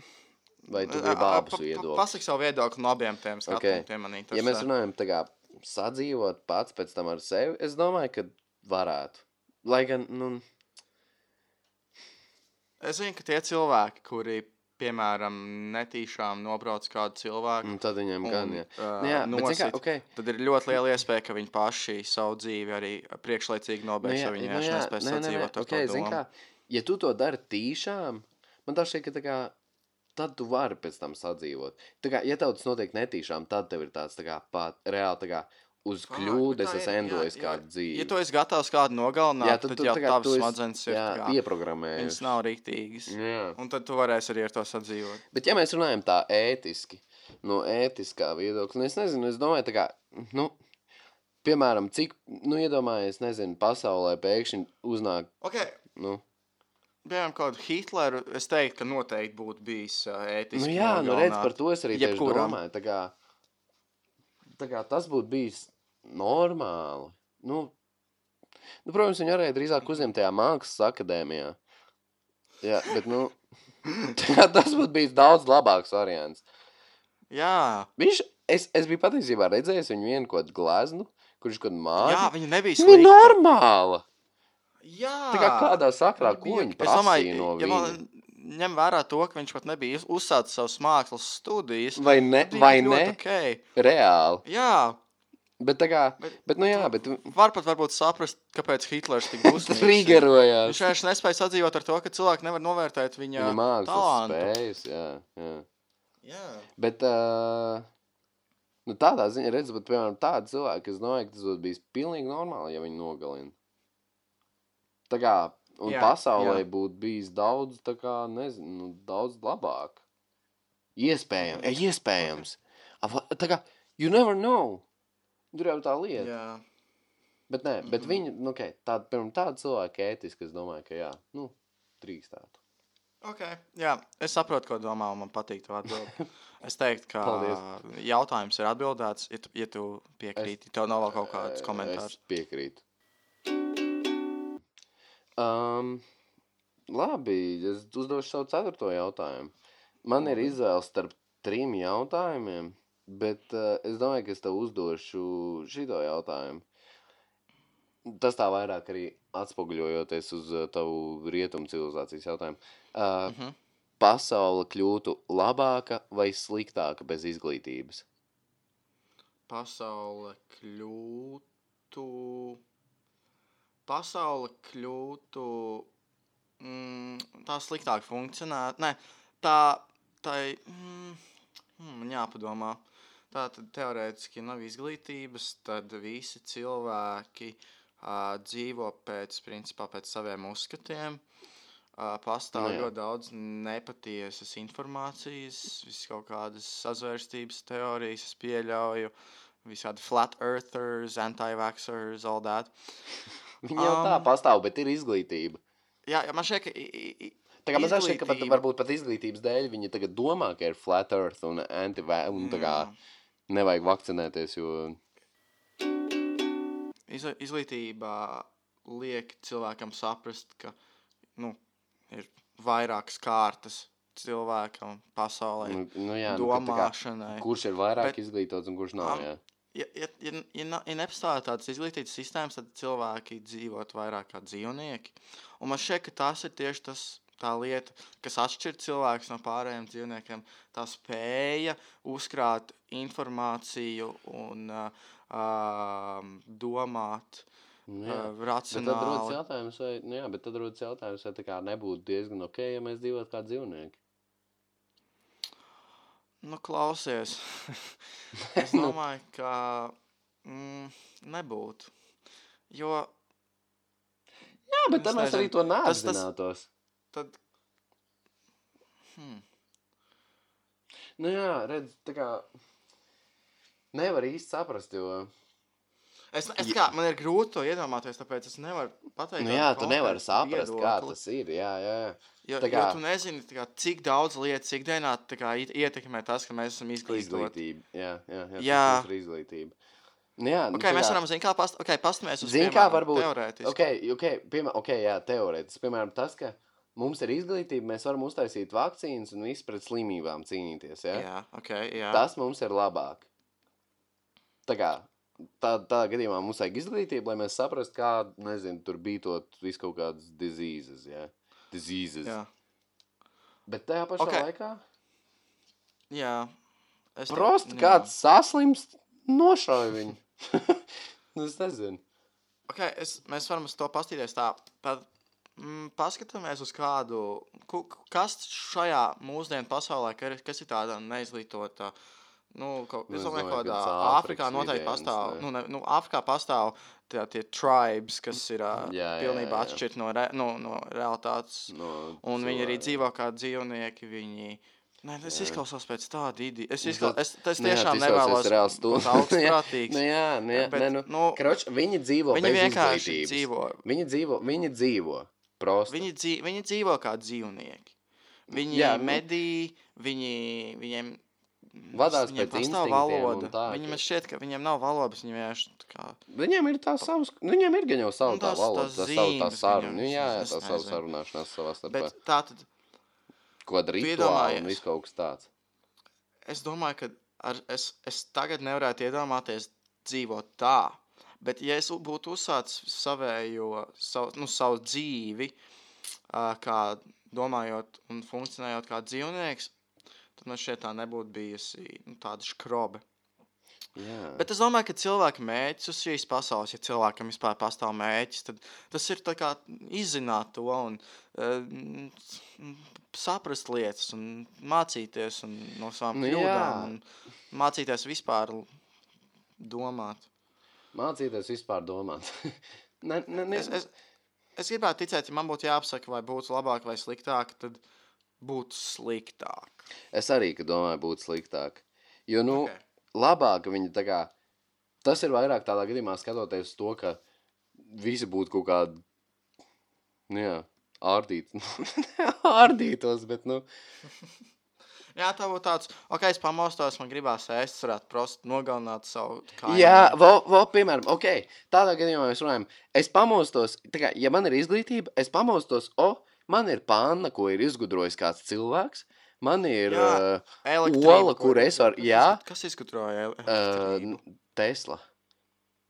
Vai tu gribi abus viedokļus? Pasaki savu viedokli no abiem tiem skatu Ok. punktiem. manī Ja mēs interesē. runājam tā kā sadzīvot pats pēc tam ar sevi, es domāju, ka varētu. Lai gan, nu, Es zinu, ka tie cilvēki, kuri, piemēram, netīšām nobrauc kādu cilvēku, nu tad viņiem un, gan, jā. uh, Nu, jā, bet, zini kā, nosit, okay. tad ir ļoti liela iespēja, ka viņi paši savu dzīvi arī priekšlaicīgi Nu, nobeigs, jā, jo viņi nu, vienkārši nespēj sadzīvot ar okay, to domu. kā, ja tu to dari tīšām, man tā šķiet, ka tā kā, tad tu vari pēc tam sadzīvot. Tā kā, ja tev tas notiek netīšām, tad tev ir tāds, tā kā, pat, reāli, tā kā, uz bet es jā. kādu dzīvi. Ja tu esi gatavs kādu nogalināt, jā, tad, tad, jau esi, smadzenes ir ieprogrammējis. Viņas nav rīktīgas. Jā. Un tad tu varēsi arī ar to sadzīvot. Bet, ja mēs runājam tā ētiski, no ētiskā viedokļa, nu, es nezinu, es domāju, tā kā, nu, piemēram, cik, nu, iedomājies, nezinu, pasaulē pēkšņi uznāk, Okay. nu, Piemēram, kādu Hitleru, es teiktu, ka noteikti būtu bijis ētiski. nu jā, nu, redz, par to es arī Jebkuram. domāju, tā kā, tā kā tas būtu bijis normāli, nu, nu, protams, viņi varēja drīzāk uzņemt tajā mākslas akadēmijā, jā, bet, nu, tas būtu bijis daudz labāks variants. Jā, Viņš, es, es biju patiesībā redzējis viņu vienu kaut kādu gleznu, kurš kaut kādu māju. jā viņa nebija Viņa ir slikta. normāla. Jā, Tā kā kādā sakrā, Viņa ko bija- viņi es prasīja no ja viņa. man ņem vērā to, ka viņš pat nebija uz- uzsācis savas mākslas studijas. Vai ne? bija Vai ne? Okay. Reāli. Jā, Bet tā kā, Bet bet, nu jā, bet Var pat varbūt saprast, kāpēc Hitlers tik ir. triggerojās. Viņš vienkārši nespēja sadzīvot ar to, ka cilvēki nevar novērtēt viņa, Viņa mākslas spējas, jā, jā. Jā. Bet, uh, nu tādā ziņā, redz, bet, piemēram, tādi cilvēki, es domāju, ka tas būtu bijis pilnīgi normāli, ja viņi nogalina. Tā kā, un Jā, pasaulē jā. būtu bijis daudz, tā kā, nezinu, nu, daudz labāk. Iespējams, iespējams. Tā kā, you never know. Tur jau tā lieta. Jā. Bet nē, bet Mhm. viņi, nu, ok, tāda, piemēram, tāda cilvēka ētiski, es domāju, ka jā, nu, drīkstētu. Okay. Jā, es saprotu, ko domā, un man patīk tā atbilde. Es teiktu, ka Paldies. jautājums ir atbildēts, ja tu, ja tu piekrīti. Es, tev nav vēl kaut kāds komentārs. Es piekrītu. Um, labi, es uzdošu savu ceturto jautājumu. Man ir izvēle starp trim jautājumiem, bet uh, es domāju, ka es tev uzdošu šito jautājumu. Tas tā vairāk arī atspoguļojoties uz uh, tavu rietumu civilizācijas jautājumu. Uh, Mhm. pasaule kļūtu labāka vai sliktāka bez izglītības? Pasaule kļūtu. Pasaule kļūtu. Mm, tā sliktāk funkcionētu. Nē, tā. tā mm, mm, jāpadomā. Tā tad teorētiski nav izglītības, tad visi cilvēki uh, dzīvo pēc, principā, pēc saviem uzskatiem. Uh, pastāv jā. ļoti daudz nepatiesas informācijas, visas kaut kādas sazvērstības teorijas, es pieļauju, visādi flat earthers, anti-vaxxers, all that. Viņa jau tā Um, pastāv, bet ir izglītība. Jā, jā man šķiet, ka. i- i- i- Tā kā man liekas, ka pat, varbūt pat izglītības dēļ viņi tagad domā, ka ir flat earth un anti un tā kā Jā. Nevajag vakcinēties, jo Izla- Izglītība liek cilvēkam saprast, ka nu, ir vairākas kārtas cilvēkam, pasaulē, nu, nu, jā, nu, ka tā kā, domāšanai. kurš ir vairāk Bet- izglītots un kurš nav. Jā. Ja, ja, ja, ja, ja nepastāv tādas izglītības sistēmas, tad cilvēki dzīvot vairāk kā dzīvnieki. Un man šķiet, ka tas ir tieši tas. Tā lieta, kas atšķir cilvēkus no pārējiem dzīvniekiem, tā spēja uzkrāt informāciju un uh, uh, domāt Nu, jā. uh, Bet tad rodas racionāli. jautājums, vai, nu, jā, tad rodas jautājums, vai tā kā nebūtu diezgan ok, ja mēs dzīvotu kā dzīvnieki. Nu, klausies. es domāju, ka mm, nebūtu. Jo Jā, bet tad mēs arī to Tas- tas- neapzinātos. Tad. Hmm. Nu jā, redz, tā kā nevar īsti saprast, jo... Es, es kā, man ir grūti to iedomāties, tāpēc es nevaru pateikt. Nu jā, tu nevari saprast, kā viedokli. tas ir, jā, jā. Jo, tā jo kā- tu nezini, kā, cik daudz lietas ikdienā kā, iet- ietekmē tas, ka mēs esam izglītoti. Izglītība. Jā, jā, jā. Jā. Tas ir izglītība. Nu, jā, nu, Okay, mēs kā- varam, zinām, kā past, okay, pastamies uz Zini, kā piemēram, varbūt- teorētiski. Ok, ok, piemēram, okay jā, teorētiski. Piemēram, tas, ka mums ir izglītība, mēs varam uztaisīt vakcīnas un visu pret slimībām cīnīties. Ja? Jā, ok, jā. Tas mums ir labāk. Tā kā tā, tā gadījumā mums vajag izglītību, lai mēs saprastu, kā, nezinu, tur bītot visu kaut kādas diseases. Ja? Diseases. jā. Bet tajā pašā Ok. okay. laikā. jā. Es Prosti jā. kāds saslimst, nošauj viņu. nu, es nezinu. Okay, es, mēs varam uz to paskatīties tā. Tad, mm, paskatāmies uz kādu, kas šajā mūsdienu pasaulē, kas ir tāda neizglītota. Nu, kaut, Nu, es domāju, ka Āfrikā noteikti vidienis, pastāv. ne? Nu, ne, nu, Āfrikā pastāv tie, tie tribes, kas ir Jā, jā, pilnībā atšķirti no, re, no, no realitātes. No, Un viņi arī dzīvo kā dzīvnieki. Viņi... Nē, tas Jā. izklausās pēc tāda ideja. Es, Nu, izkla... es, es Nu tiešām izklausies nevēlos reāls stulbs. augstprātīgs. Nu, jā, nu, jā, Bet, ne, nu, nu, Kroč, viņi dzīvo Viņi bez vienkārši izglītības. dzīvo. Viņi dzīvo, viņi dzīvo. Prosti. Viņi, dzīvo, viņi dzīvo kā dzīvnieki. Viņi Jā, nu- medī, viņi, viņiem Vadās viņiem pēc pastāv valoda. tā, Viņiem ka- šķiet, ka viņiem nav valodas. Viņiem vienkārši kā. Viņiem ir tā savs, nu, viņiem ir gan jau savu Nu, tā tās- valoda, tā savu tā viņam, Nu, jā, jā, tā savu sarunāšanās savā starpā. Bet tā tad Ko rituāli un viss kaut kas tāds. es domāju, ka ar, es, es tagad nevarētu iedomāties dzīvot tā. Bet, ja es būtu uzsācis savējo, savu, nu, savu dzīvi, kā domājot un funkcionējot kā dzīvnieks, tad man šeit tā nebūtu bijusi nu, tāda skrobe. Jā. Bet es domāju, ka cilvēka mērķis uz šīs pasaules, ja cilvēkam vispār pastāv mērķis, tad tas ir izzināt to un uh, saprast lietas un mācīties un no savām Nu, kļūdām un mācīties vispār domāt. Mācīties vispār domāt. ne, ne, ne. Es, es, es gribētu ticēt, ja man būtu jāapsaka, vai būtu labāk vai sliktāk, tad būtu sliktāk. es arī domāju, būtu sliktāk. Jo, nu, Ok. okay. labāk viņi tā kā. Tas ir vairāk tādā gadījumā skatoties to, ka visi būtu kaut kādi. Nu, jā, ārdīt. ārdītos, bet, nu. Jā, tā būtu tāds, ok, es pamostos, man gribās ēst, varētu prosti nogalināt savu kaimiņu. Jā, vēl, vēl, piemēram, ok, tādā gadījumā mēs runājam, es pamostos, tā kā, ja man ir izglītība, es pamostos, o, man ir panna, ko ir izgudrojis kāds cilvēks, man ir Jā, uh, ola, kur es varu- jā. Kas izgudroja uh, elektrību? Tesla.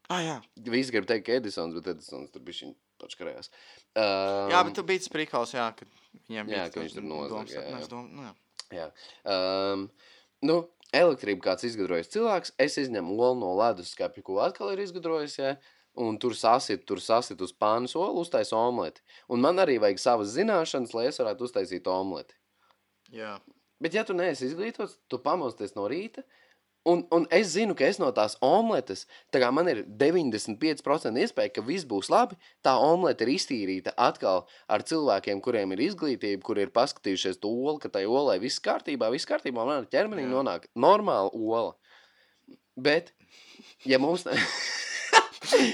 Ah, jā. Visi grib teikt, ka Edisons, bet Edisons tur bija viņa pačkarējās. Um, jā, bet tu biji tas prikals, jā, ka viņiem jā, bija ka viņš tur nozaga, domas, jā, jā. dom- nu, jā. Jā. Um, nu, elektrību kāds izgudrojis cilvēks, es izņemu olu no leduskapja, ko atkal ir izgudrojis, ja, un tur sasit, tur sasit uz pānas olu, uztais omleti. Un man arī vajag savas zināšanas, lai es varētu uztaisīt omleti. jā. Bet ja tu neesi izglītots, tu pamosties no rīta, un, un es zinu, ka es no tās omletes, tā kā man ir 95% iespēja, ka viss būs labi, tā omlete ir iztīrīta atkal ar cilvēkiem, kuriem ir izglītība, kur ir paskatījušies to olu, ka tai olai viss kārtībā, viss kārtībā, man ar ķermenī Jā. nonāk normāla ola. Bet, ja mums...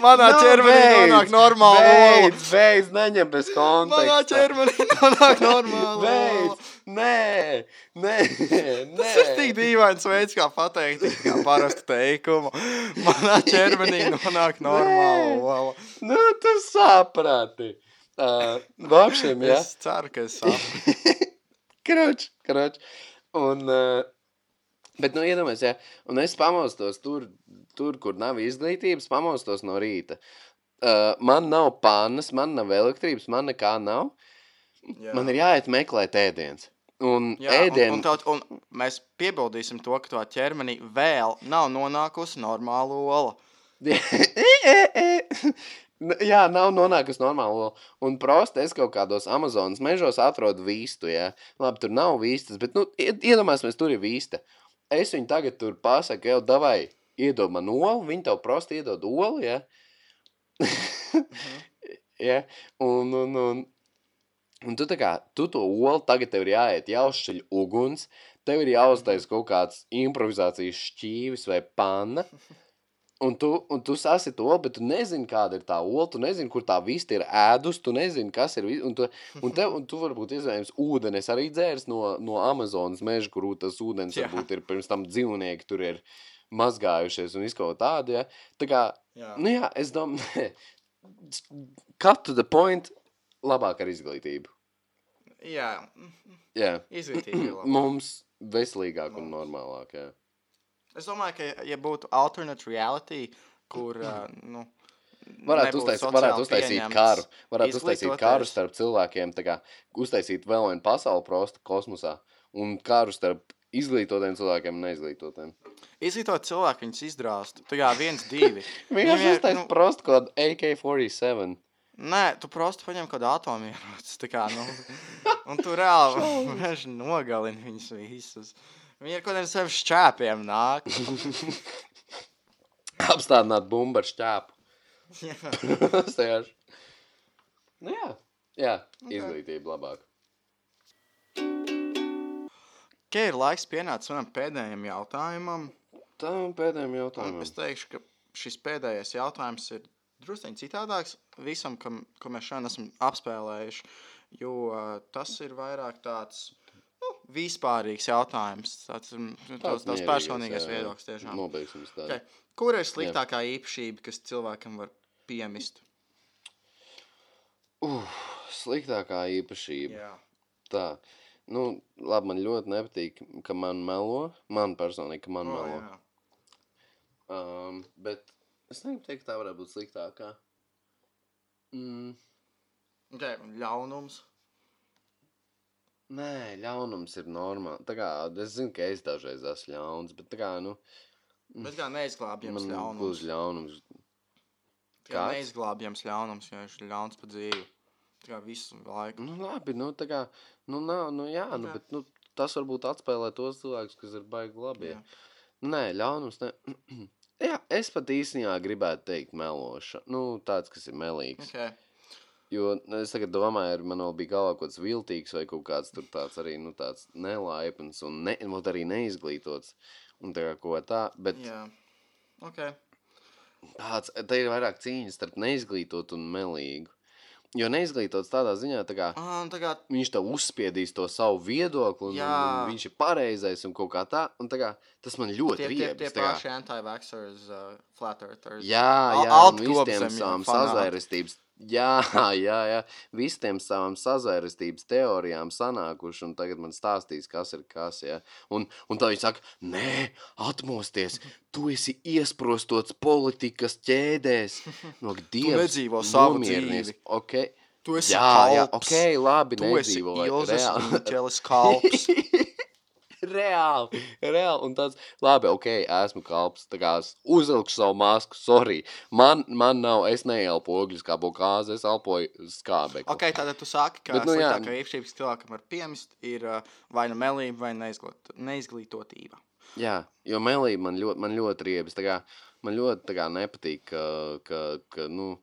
Manā Nu, ķermenī nonāk normāla ola. Beidz, beidz, neņem bez konteksta. Manā ķermenī nonāk normāla ola. Beidz, nē, nē, nē. Tas ir tik dīvains veids, kā pateikt, kā parastu teikumu. Manā ķermenī nonāk ola. Nu, tu saprati. Uh, Vāpšiem, jā. Es ceru, ka es saprotu. Kroč, kroč. Un, uh, bet, nu, iedomājies, jā. Un es pamostos tur, tur, kur nav izglītības, pamostos no rīta. Uh, man nav pannas, man nav elektrības, man nekā nav. Jā. Man ir jāiet meklēt ēdienas. Un Jā, un, ēdienu... un, taut, un mēs piebildīsim to, ka tā ķermenī vēl nav nonākusi normāla ola. Jā, nav nonākusi normāli. Un prosti es kaut kādos Amazonas mežos atrodu vīstu. Jā. Labi, tur nav vīstas, bet, nu, ied- iedomāsimies, tur ir vīsta. Es viņu tagad tur pasaku, jau davai, iedod man olu, viņi tev prosti iedod olu, jā. jā. Un, un, un, un tu tā kā, tu to olu tagad tev ir jāiet, jāuzšķiļ uguns, tev ir jāuztais kaut kāds improvizācijas šķīvis vai panna. Un tu, un tu sasi to, bet tu nezini, kāda ir tā ola. Tu nezini, kur tā vista ir ēdus. Tu nezini, kas ir. Un tu, un tev, un tu varbūt iespējams ūdeni es arī dzērs no, no Amazonas meža, kur tas ūdens Jā. varbūt ir pirms tam dzīvnieki tur ir mazgājušies un izkaut tādu. Ja? Tā kā, Jā. nu jā, es domāju, cut to the point, labāk ar izglītību. Jā. Jā. Izglītība. Mums veselīgāk un Mums. normālāk. Jā. Es domāju, ka, ja būtu alternate reality, kur, uh, nu, Varētu, nebūtu uztais, sociāli varētu uztaisīt karu. Varētu uztaisīt karu starp cilvēkiem. Kā, uztaisīt vēl vienu pasauli prostu kosmosā. Un karu starp izglītotiem cilvēkiem neizglītotiem. Izglītot cilvēku, viņus izdrāst. Tā kā viens, divi. Viņiem ir, uztaisīt nu- nu... prostu kaut kādu AK-47. Nē, tu prosti paņem kādu atomieroci. tā kā, Nu, un tu reāli nogalini viņus visus. Viņi ar kādiem sev šķēpiem nāk. Apstādināt bumbu ar šķēpu. Jā. Nu, jā, jā Ok. izglītība labāk. Kā ir laiks pienācis manam pēdējam jautājumam? Tam pēdējiem Un jautājumam. es teikšu, ka šis pēdējais jautājums ir druskuļi citādāks visam, kam, ko mēs šodien esam apspēlējuši. Jo uh, tas ir vairāk tāds nu, vispārīgs jautājums. Tas ir tāds mierīgais, personīgais jā, jā. viedoklis. Tiešām. Nobeigsim tādu. Okay. Kur ir sliktākā īpašība, kas cilvēkam var piemist? Uf, sliktākā īpašība. Jā, Tā. Nu, labi, man ļoti nepatīk, ka man melo. Man personīgi, ka man O, melo. jā. Um, bet es negribu teikt, ka tā varētu būt sliktākā. Mm, Okay, un ļaunums. nē, ļaunums ir normāli. Tā kā es zinu, ka es dažreiz esmu ļauns, bet tā kā, nu, Bet kā neizglābjams Man ļaunums. būs ļaunums. Kā neizglābjams ļaunums, jo viņš ir ļauns pa dzīvi. Tā kā visu laiku. Nu, labi, nu, tā kā, nu, nav, nu, jā, nu, Jā. bet, nu, tas varbūt atspēlē tos cilvēkus, kas ir baigi labi. Jā. Nē, ļaunums, ne. jā, es pat īstenībā gribētu teikt meloša. Nu, tāds, kas ir melīgs. Okay. Jo nu, es tagad domāju, ar man vēl bija galvā kaut kāds viltīgs vai kaut kāds tāds arī, nu, tāds nelaipns un ne, arī neizglītots. Un tā kā ko tā, bet Jā. Okay. tāds, te ir vairāk cīņas starp neizglītotu un melīgu. Jo neizglītots tādā ziņā, tā kā Ah, tā kā viņš tev uzspiedīs to savu viedokli, un, un, Jā. un viņš ir pareizais un kaut kā tā. Un tā kā, tas man ļoti tie, tie, riebs. tie kā- paši anti-vaxxers, uh, flat earthers. Jā, jā, un altkopzemju visiem savām sazvērestības. Jā, jā, jā, visiem savām sazvērestības teorijām sanākuši, un tagad man stāstīs, kas ir kas, jā. Un, un tā viņi saka, nē, atmosties, tu esi iesprostots politikas ķēdēs. No dievs, nedzīvo savu dzīvi. Okay. Tu esi jā, jā, kalps. ok, labi, Tu esi nedzīvo. Reāli. Kalps. reāli, reāli. Un tāds, labi, ok, esmu kalps. Tā kā es uzvilkšu savu masku, sorry. Man, man nav, es neelpoju ogļus kā bokāzi, es elpoju skābekli. ok, tātad tu saki, ka Bet, nu, jā. sliktākā īpašība, kas cilvēkam var piemist, ir uh, vai nu melība, vai neizglīt, neizglītotība. Jā, jo melība man ļoti, man ļoti riebas. Tā kā, man ļoti kā, nepatīk, ka, ka, ka, nu,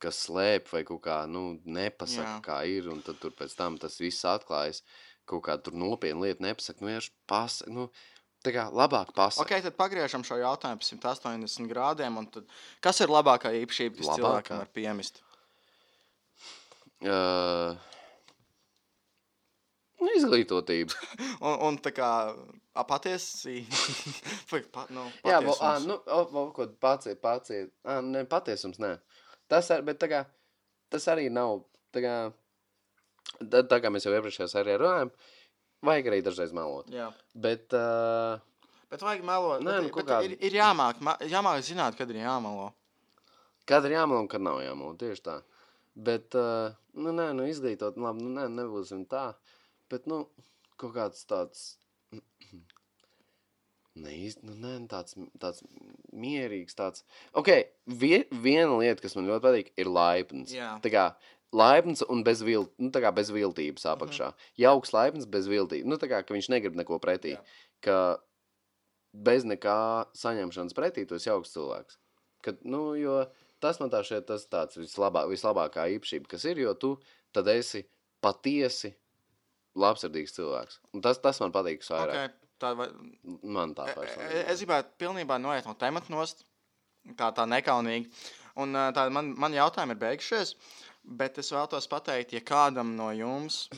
ka slēp vai kaut kā nu, nepasaka, Jā. Kā ir. Un tad tur pēc tam tas viss atklājas. Kaut kā tur nopietna lieta nepasaka. Nu, vienkārši pasaka. Nu, tā kā labāk pasaka. Ok, tad pagriežam šo jautājumu par 180 grādiem. Tad, kas ir labākā īpašība, kas Labākā? cilvēkam var piemist? Uh, nu, izglītotība. Un, un tā kā a, patiesi, vai pa, nu, Jā, patiesums. nu, pats ir, pats ir. Ā, ne, patiesums, nē. Tas, ar, kā, tas arī nav, kā, tā, tā kā mēs jau iepriekšējā sērijā runājam, vajag arī dažreiz melot. Jā. Bet, uh, Bet vajag melot. Nē, bet, nu, bet kā- ir, ir jāmāk, jāmāk zināt, kad ir jāmelo. kad ir jāmelo un kad nav jāmelo, tieši tā. Bet, uh, nu, nē, nu, izglītot, nu, labi, nu, nē, nebūsim tā. Bet, nu, kaut kāds tāds, neiz, nu, nē, tāds, tāds mierīgs, tāds. Ok, vie, viena lieta, kas man ļoti patīk, ir laipns. Jā. Tā kā laipns un bez, vil, nu, tā kā bez viltības apakšā. Mm -hmm. Jauks laipns bez viltības. Nu, tā kā, viņš negrib neko pretī. Jā. Ka bez nekā saņemšanas pretī tu esi jauks cilvēks. Kad, nu, jo tas man tā šeit tas tāds vislabā, vislabākā īpašība, kas ir, jo tu tad esi patiesi labsirdīgs cilvēks. Un tas, tas man patīk vairāk. Okay. Tā vai, Man tā E- e- personīgi. Es gribētu pilnībā noiet no temata nost, tā, tā nekaunīgi. Un tā man, man jautājumi ir beigušies, bet es vēlos pateikt, ja kādam no jums,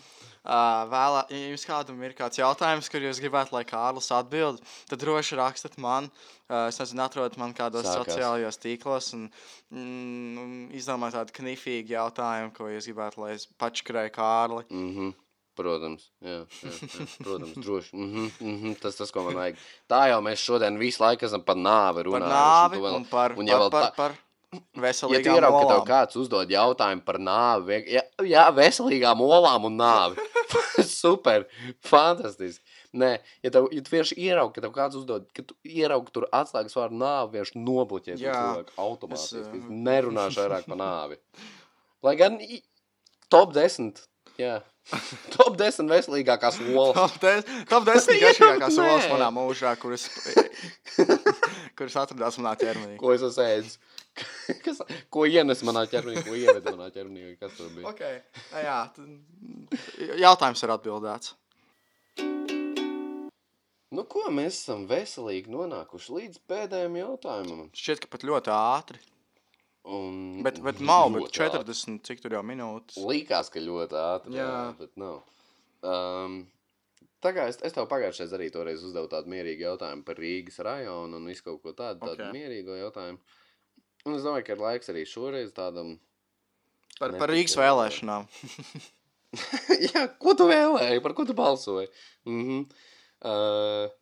uh, vēlā, ja jums kādam ir kāds jautājums, kur jūs gribētu, lai Kārlis atbild, tad droši rakstiet man. Uh, es nezinu, atrodiet man kādos Sākās. sociālajos tīklos un mm, izdomājiet tādu knifīgu jautājumu, ko jūs gribētu, lai es pačkrēju Kārli. Mm -hmm. Protams, jā, jā, jā, protams, droši. Mm -hmm, mm -hmm, tas tas, ko man vajag. Tā jau mēs šodien visu laiku esam par nāvi Par runājuši. nāvi tu vēl- un par, un ja par, vēl par, par Ja ieraugi, ka tev kāds uzdod jautājumu par nāvi, jā, jā, veselīgām olām un nāvi. Super, fantastiski. Nē, ja tev ja vienkārši ieraugi, ka tev kāds uzdod, ka tu ieraugi tur atslēgas vārdu nāvi, vienkārši nobloķē to Jā. cilvēku automātiski. Es, ā, nerunāšu vairāk par nāvi. Lai gan top 10, jā, top 10 veselīgākās olas. Top 10 top 10 Jā, garšīgākās olas manā mūžā, kuras, kuras atradās manā ķermenī. Ko es esmu ēdis? Kas, ko ienes manā ķermenī, ko ieveda manā ķermenī, kas tur bija? Okay. Jā, tad jautājums ir atbildēts. Nu, ko mēs esam veselīgi nonākuši līdz pēdējiem jautājumam? Šķiet, ka pat ļoti ātri. Un Bet, bet nav, bet ļoti ātri. 40, cik tur jau minūtes. Likās, ka ļoti ātri. Jā, Jā. bet nav. Um, tā kā es, es tev pagājušajā arī toreiz uzdevu tādu mierīgu jautājumu par Rīgas rajonu un visu kaut ko tādu, tādu Ok. okay. mierīgu jautājumu. Un es domāju, ka ir laiks arī šoreiz tādam. Par, par Rīgas vēlēšanām. Jā, ko tu vēlēji? Par ko tu balsoji? Mm -hmm. uh,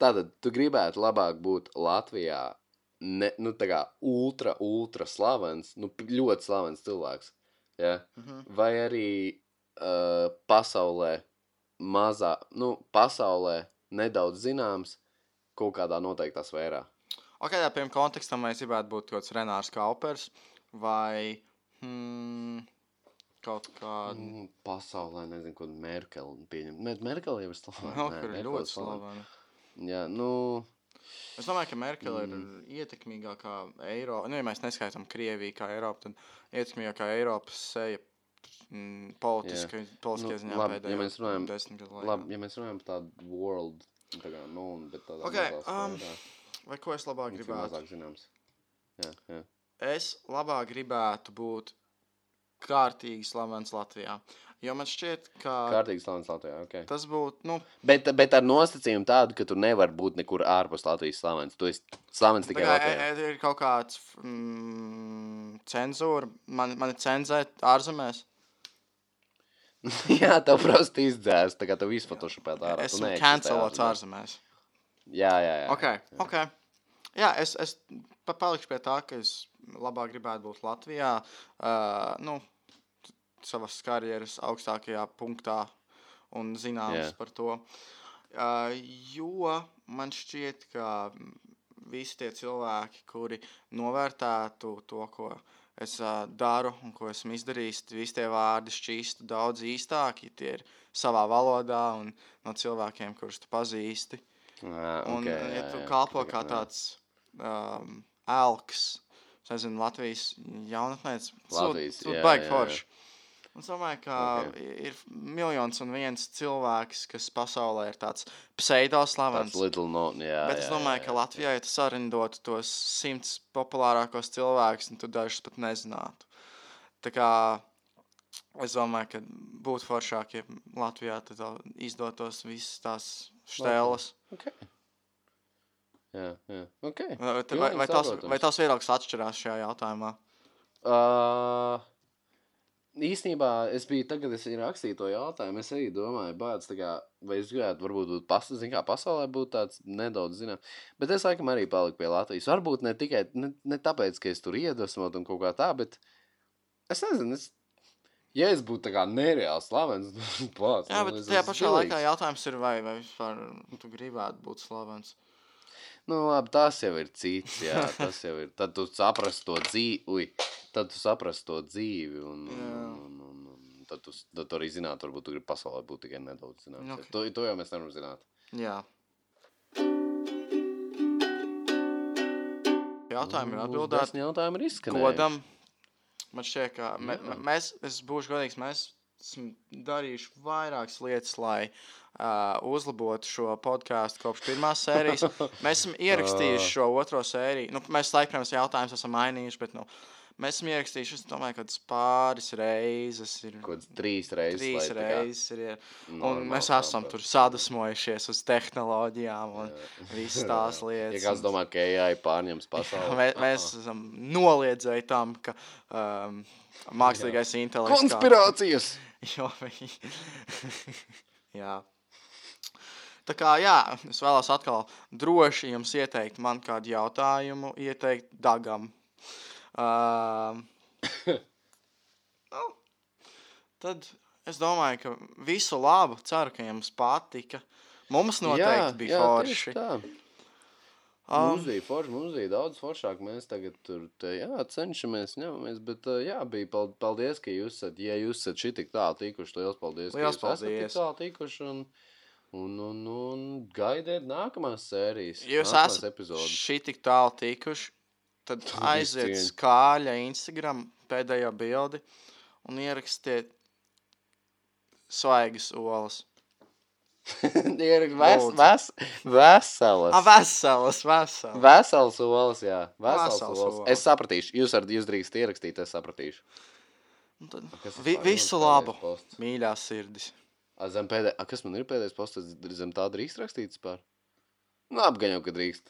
tātad, tu gribētu labāk būt Latvijā, ne, nu, tā kā ultra, ultra slavens, nu, ļoti slavens cilvēks. Ja? Mhm. Vai arī uh, pasaulē mazā, nu, pasaulē nedaudz zināms kaut kādā noteiktā sfērā. Ok, tā piemēram, kontekstam mēs gribētu būt kaut kāds Renārs Kaupers vai hmm, kaut kāda. Mm, Pasaulē nezinu, ko Merkele pieņem. Bet Merkele jau ir slavena. Nē, kur ir ļoti slavena. Jā, nu, Es domāju, ka Merkele ir Mm. ietekmīgākā Eiropa. Nu, ja mēs neskaitām Krieviju kā Eiropu, tad ietekmīgākā Eiropas seja mm, politiskajā ziņā labi, ja pēdējo mēs runājam- desmit gadu laikā. labi, ja mēs runājam par tādu world, tā kā, nu, bet tādā Ok, mazā um, Vai ko es labāk cik gribētu? mazāk zināms. Jā, jā. Es labāk gribētu būt kārtīgi slavens Latvijā. Jo man šķiet, ka Kārtīgi slavens Latvijā, ok. tas būtu, nu, Bet, bet ar nosacījumu tādu, ka tu nevari būt nekur ārpus Latvijas slavens. Tu esi slavens tikai kā Latvijā. e- e- ir kaut kāds mm, cenzūra, man, man ir cenzēt ārzemēs. jā, tev prosti izdzēs, tā kā tev izfotošopēt ārā. tu Esmu neeksistē cancelots ārzemēs. ārzemēs. Jā, jā, jā. Ok, ok. Jā, es, es pa- palikšu pie tā, ka es labāk gribētu būt Latvijā. Uh, nu, savas karjeras augstākajā punktā un zināms Jā. yeah. par to. Uh, jo man šķiet, ka visi tie cilvēki, kuri novērtētu to, ko es uh, daru un ko esmu izdarījis, visi tie vārdi šķīstu daudz īstāki. Tie ir savā valodā un no cilvēkiem, kurus tu pazīsti. Jā, Un, ok, okay, ja jā, tu jā, kalpo kā jā. tāds um, elks, nezinu, Latvijas jaunatnēs, Latvijas, jā, baigi jā, jā. forši. Un es domāju, ka Ok. okay. ir miljons un viens cilvēks, kas pasaulē ir tāds pseidoslavens. Tāds little no, jā, Bet es jā, domāju, jā, ka jā. Latvijā, ja tu sarindotu tos simts populārākos cilvēkus, tad tu dažus pat nezinātu. Tā kā es domāju, ka būtu foršāk, ja Latvijā izdotos visas tās stēles. Ok. Jā, jā, ok. Vai, vai, vai, vai, tās, vai tās viedoklis atšķirās šajā jautājumā? Uh, īsnībā es biju tagad, es rakstīju to jautājumu. Es arī domāju, bāc, tā kā, vai es gribētu, varbūt, būt pas, zin, kā pasaulē būt tāds nedaudz zinām. Bet es laikam arī paliku pie Latvijas. Varbūt ne tikai ne, ne tāpēc, ka es tur iedvesmot un kaut kā tā, bet es nezinu. Es, Ja es būtu nereāls slavens, tad pats. Jā, bet tajā pašā laikā jautājums ir, vai, vai vispār tu gribētu būt slavens. Nu, labi, tas jau ir cits. Jā, tas jau ir. Tad tu saprast to dzīvi, tad tu saprast to dzīvi. Un, un, un, un, un tad, tu, tad tu arī zināt, varbūt tu gribi pasaulē būt tikai nedaudz zināms. Ok. Okay. To, to jau mēs nevaram zināt. Jā. Jautājumi ir atbildēti. Desmit jautājumi ir izskanējuši. Godam. Man šķiet, ka me, Jā. mēs, es būšu godīgs, mēs esam darījuši vairākas lietas, lai uh, uzlabotu šo podkāstu kopš pirmās sērijas. Mēs esam ierakstījuši šo otro sēriju. Nu, mēs laikam protams, jautājumus esam mainījuši, bet nu, mēs esam ierakstījuši, es domāju, ka tas pāris reizes ir. Kaut kāds trīs reizes. Trīs lai reizes ir. ir. Un mēs esam tur sadusmojušies uz tehnoloģijām un visas tās Ja lietas. kāds un- domā, ka AI pārņems pasauli. Mēs, mēs esam noliedzēji tam, ka um, mākslīgais intelekts. Konspirācijas! Jo, viņi- jā. Tā kā, jā, es vēlos atkal droši jums ieteikt man kādu jautājumu, ieteikt Dagam. Um, nu, tad es domāju, ka visu labu, ceru, ka jums patika. Mums noteikti bija tieši forši. Um, Mums bija forši, mums bija daudz foršāk. Mēs tagad tur te, jā, cenšamies, ņemamies. Bet, jā, bija pal- paldies, ka jūs esat, ja jūs esat šī tik tālu tikuši. Liels paldies, Liels ka jūs esat tik paldies. tālu tikuši. Un, un, un, un gaidiet nākamās sērijas. Jūs nākamās esat epizodes. šī tik tālu tikuši, tad aiziet cieņu. skāļa Instagram pēdējo bildi un ierakstiet svaigas olas. Ir ves, ves, veselas. A, veselas, veselas. Vesels olas, jā. Vesels Vesels olas. olas. Es sapratīšu. Jūs, ar, jūs drīkst ierakstīt, es sapratīšu. Un Tad, Kas vi, visu labu, mīļās sirdis. A, zem pēdē... A, kas man ir pēdējais posts? Zem tā drīkst rakstīts par? Labi, gan jau, ka drīkst.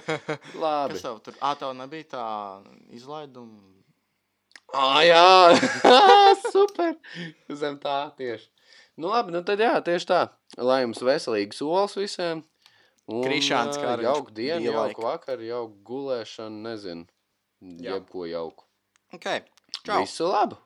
Labi. Kas tev tur? Ā, tev nebija tā izlaiduma. Ah, jā, super. Zem tā tieši. Nu, labi, nu tad jā, tieši tā. Lai jums veselīgas solis visiem. Un, Krišāns ā, Kariņš, Jauku dienu, dielaika. jauku vakaru, jauku gulēšanu, nezinu. Jā. Jebko jauku. Ok, čau. Visu labu!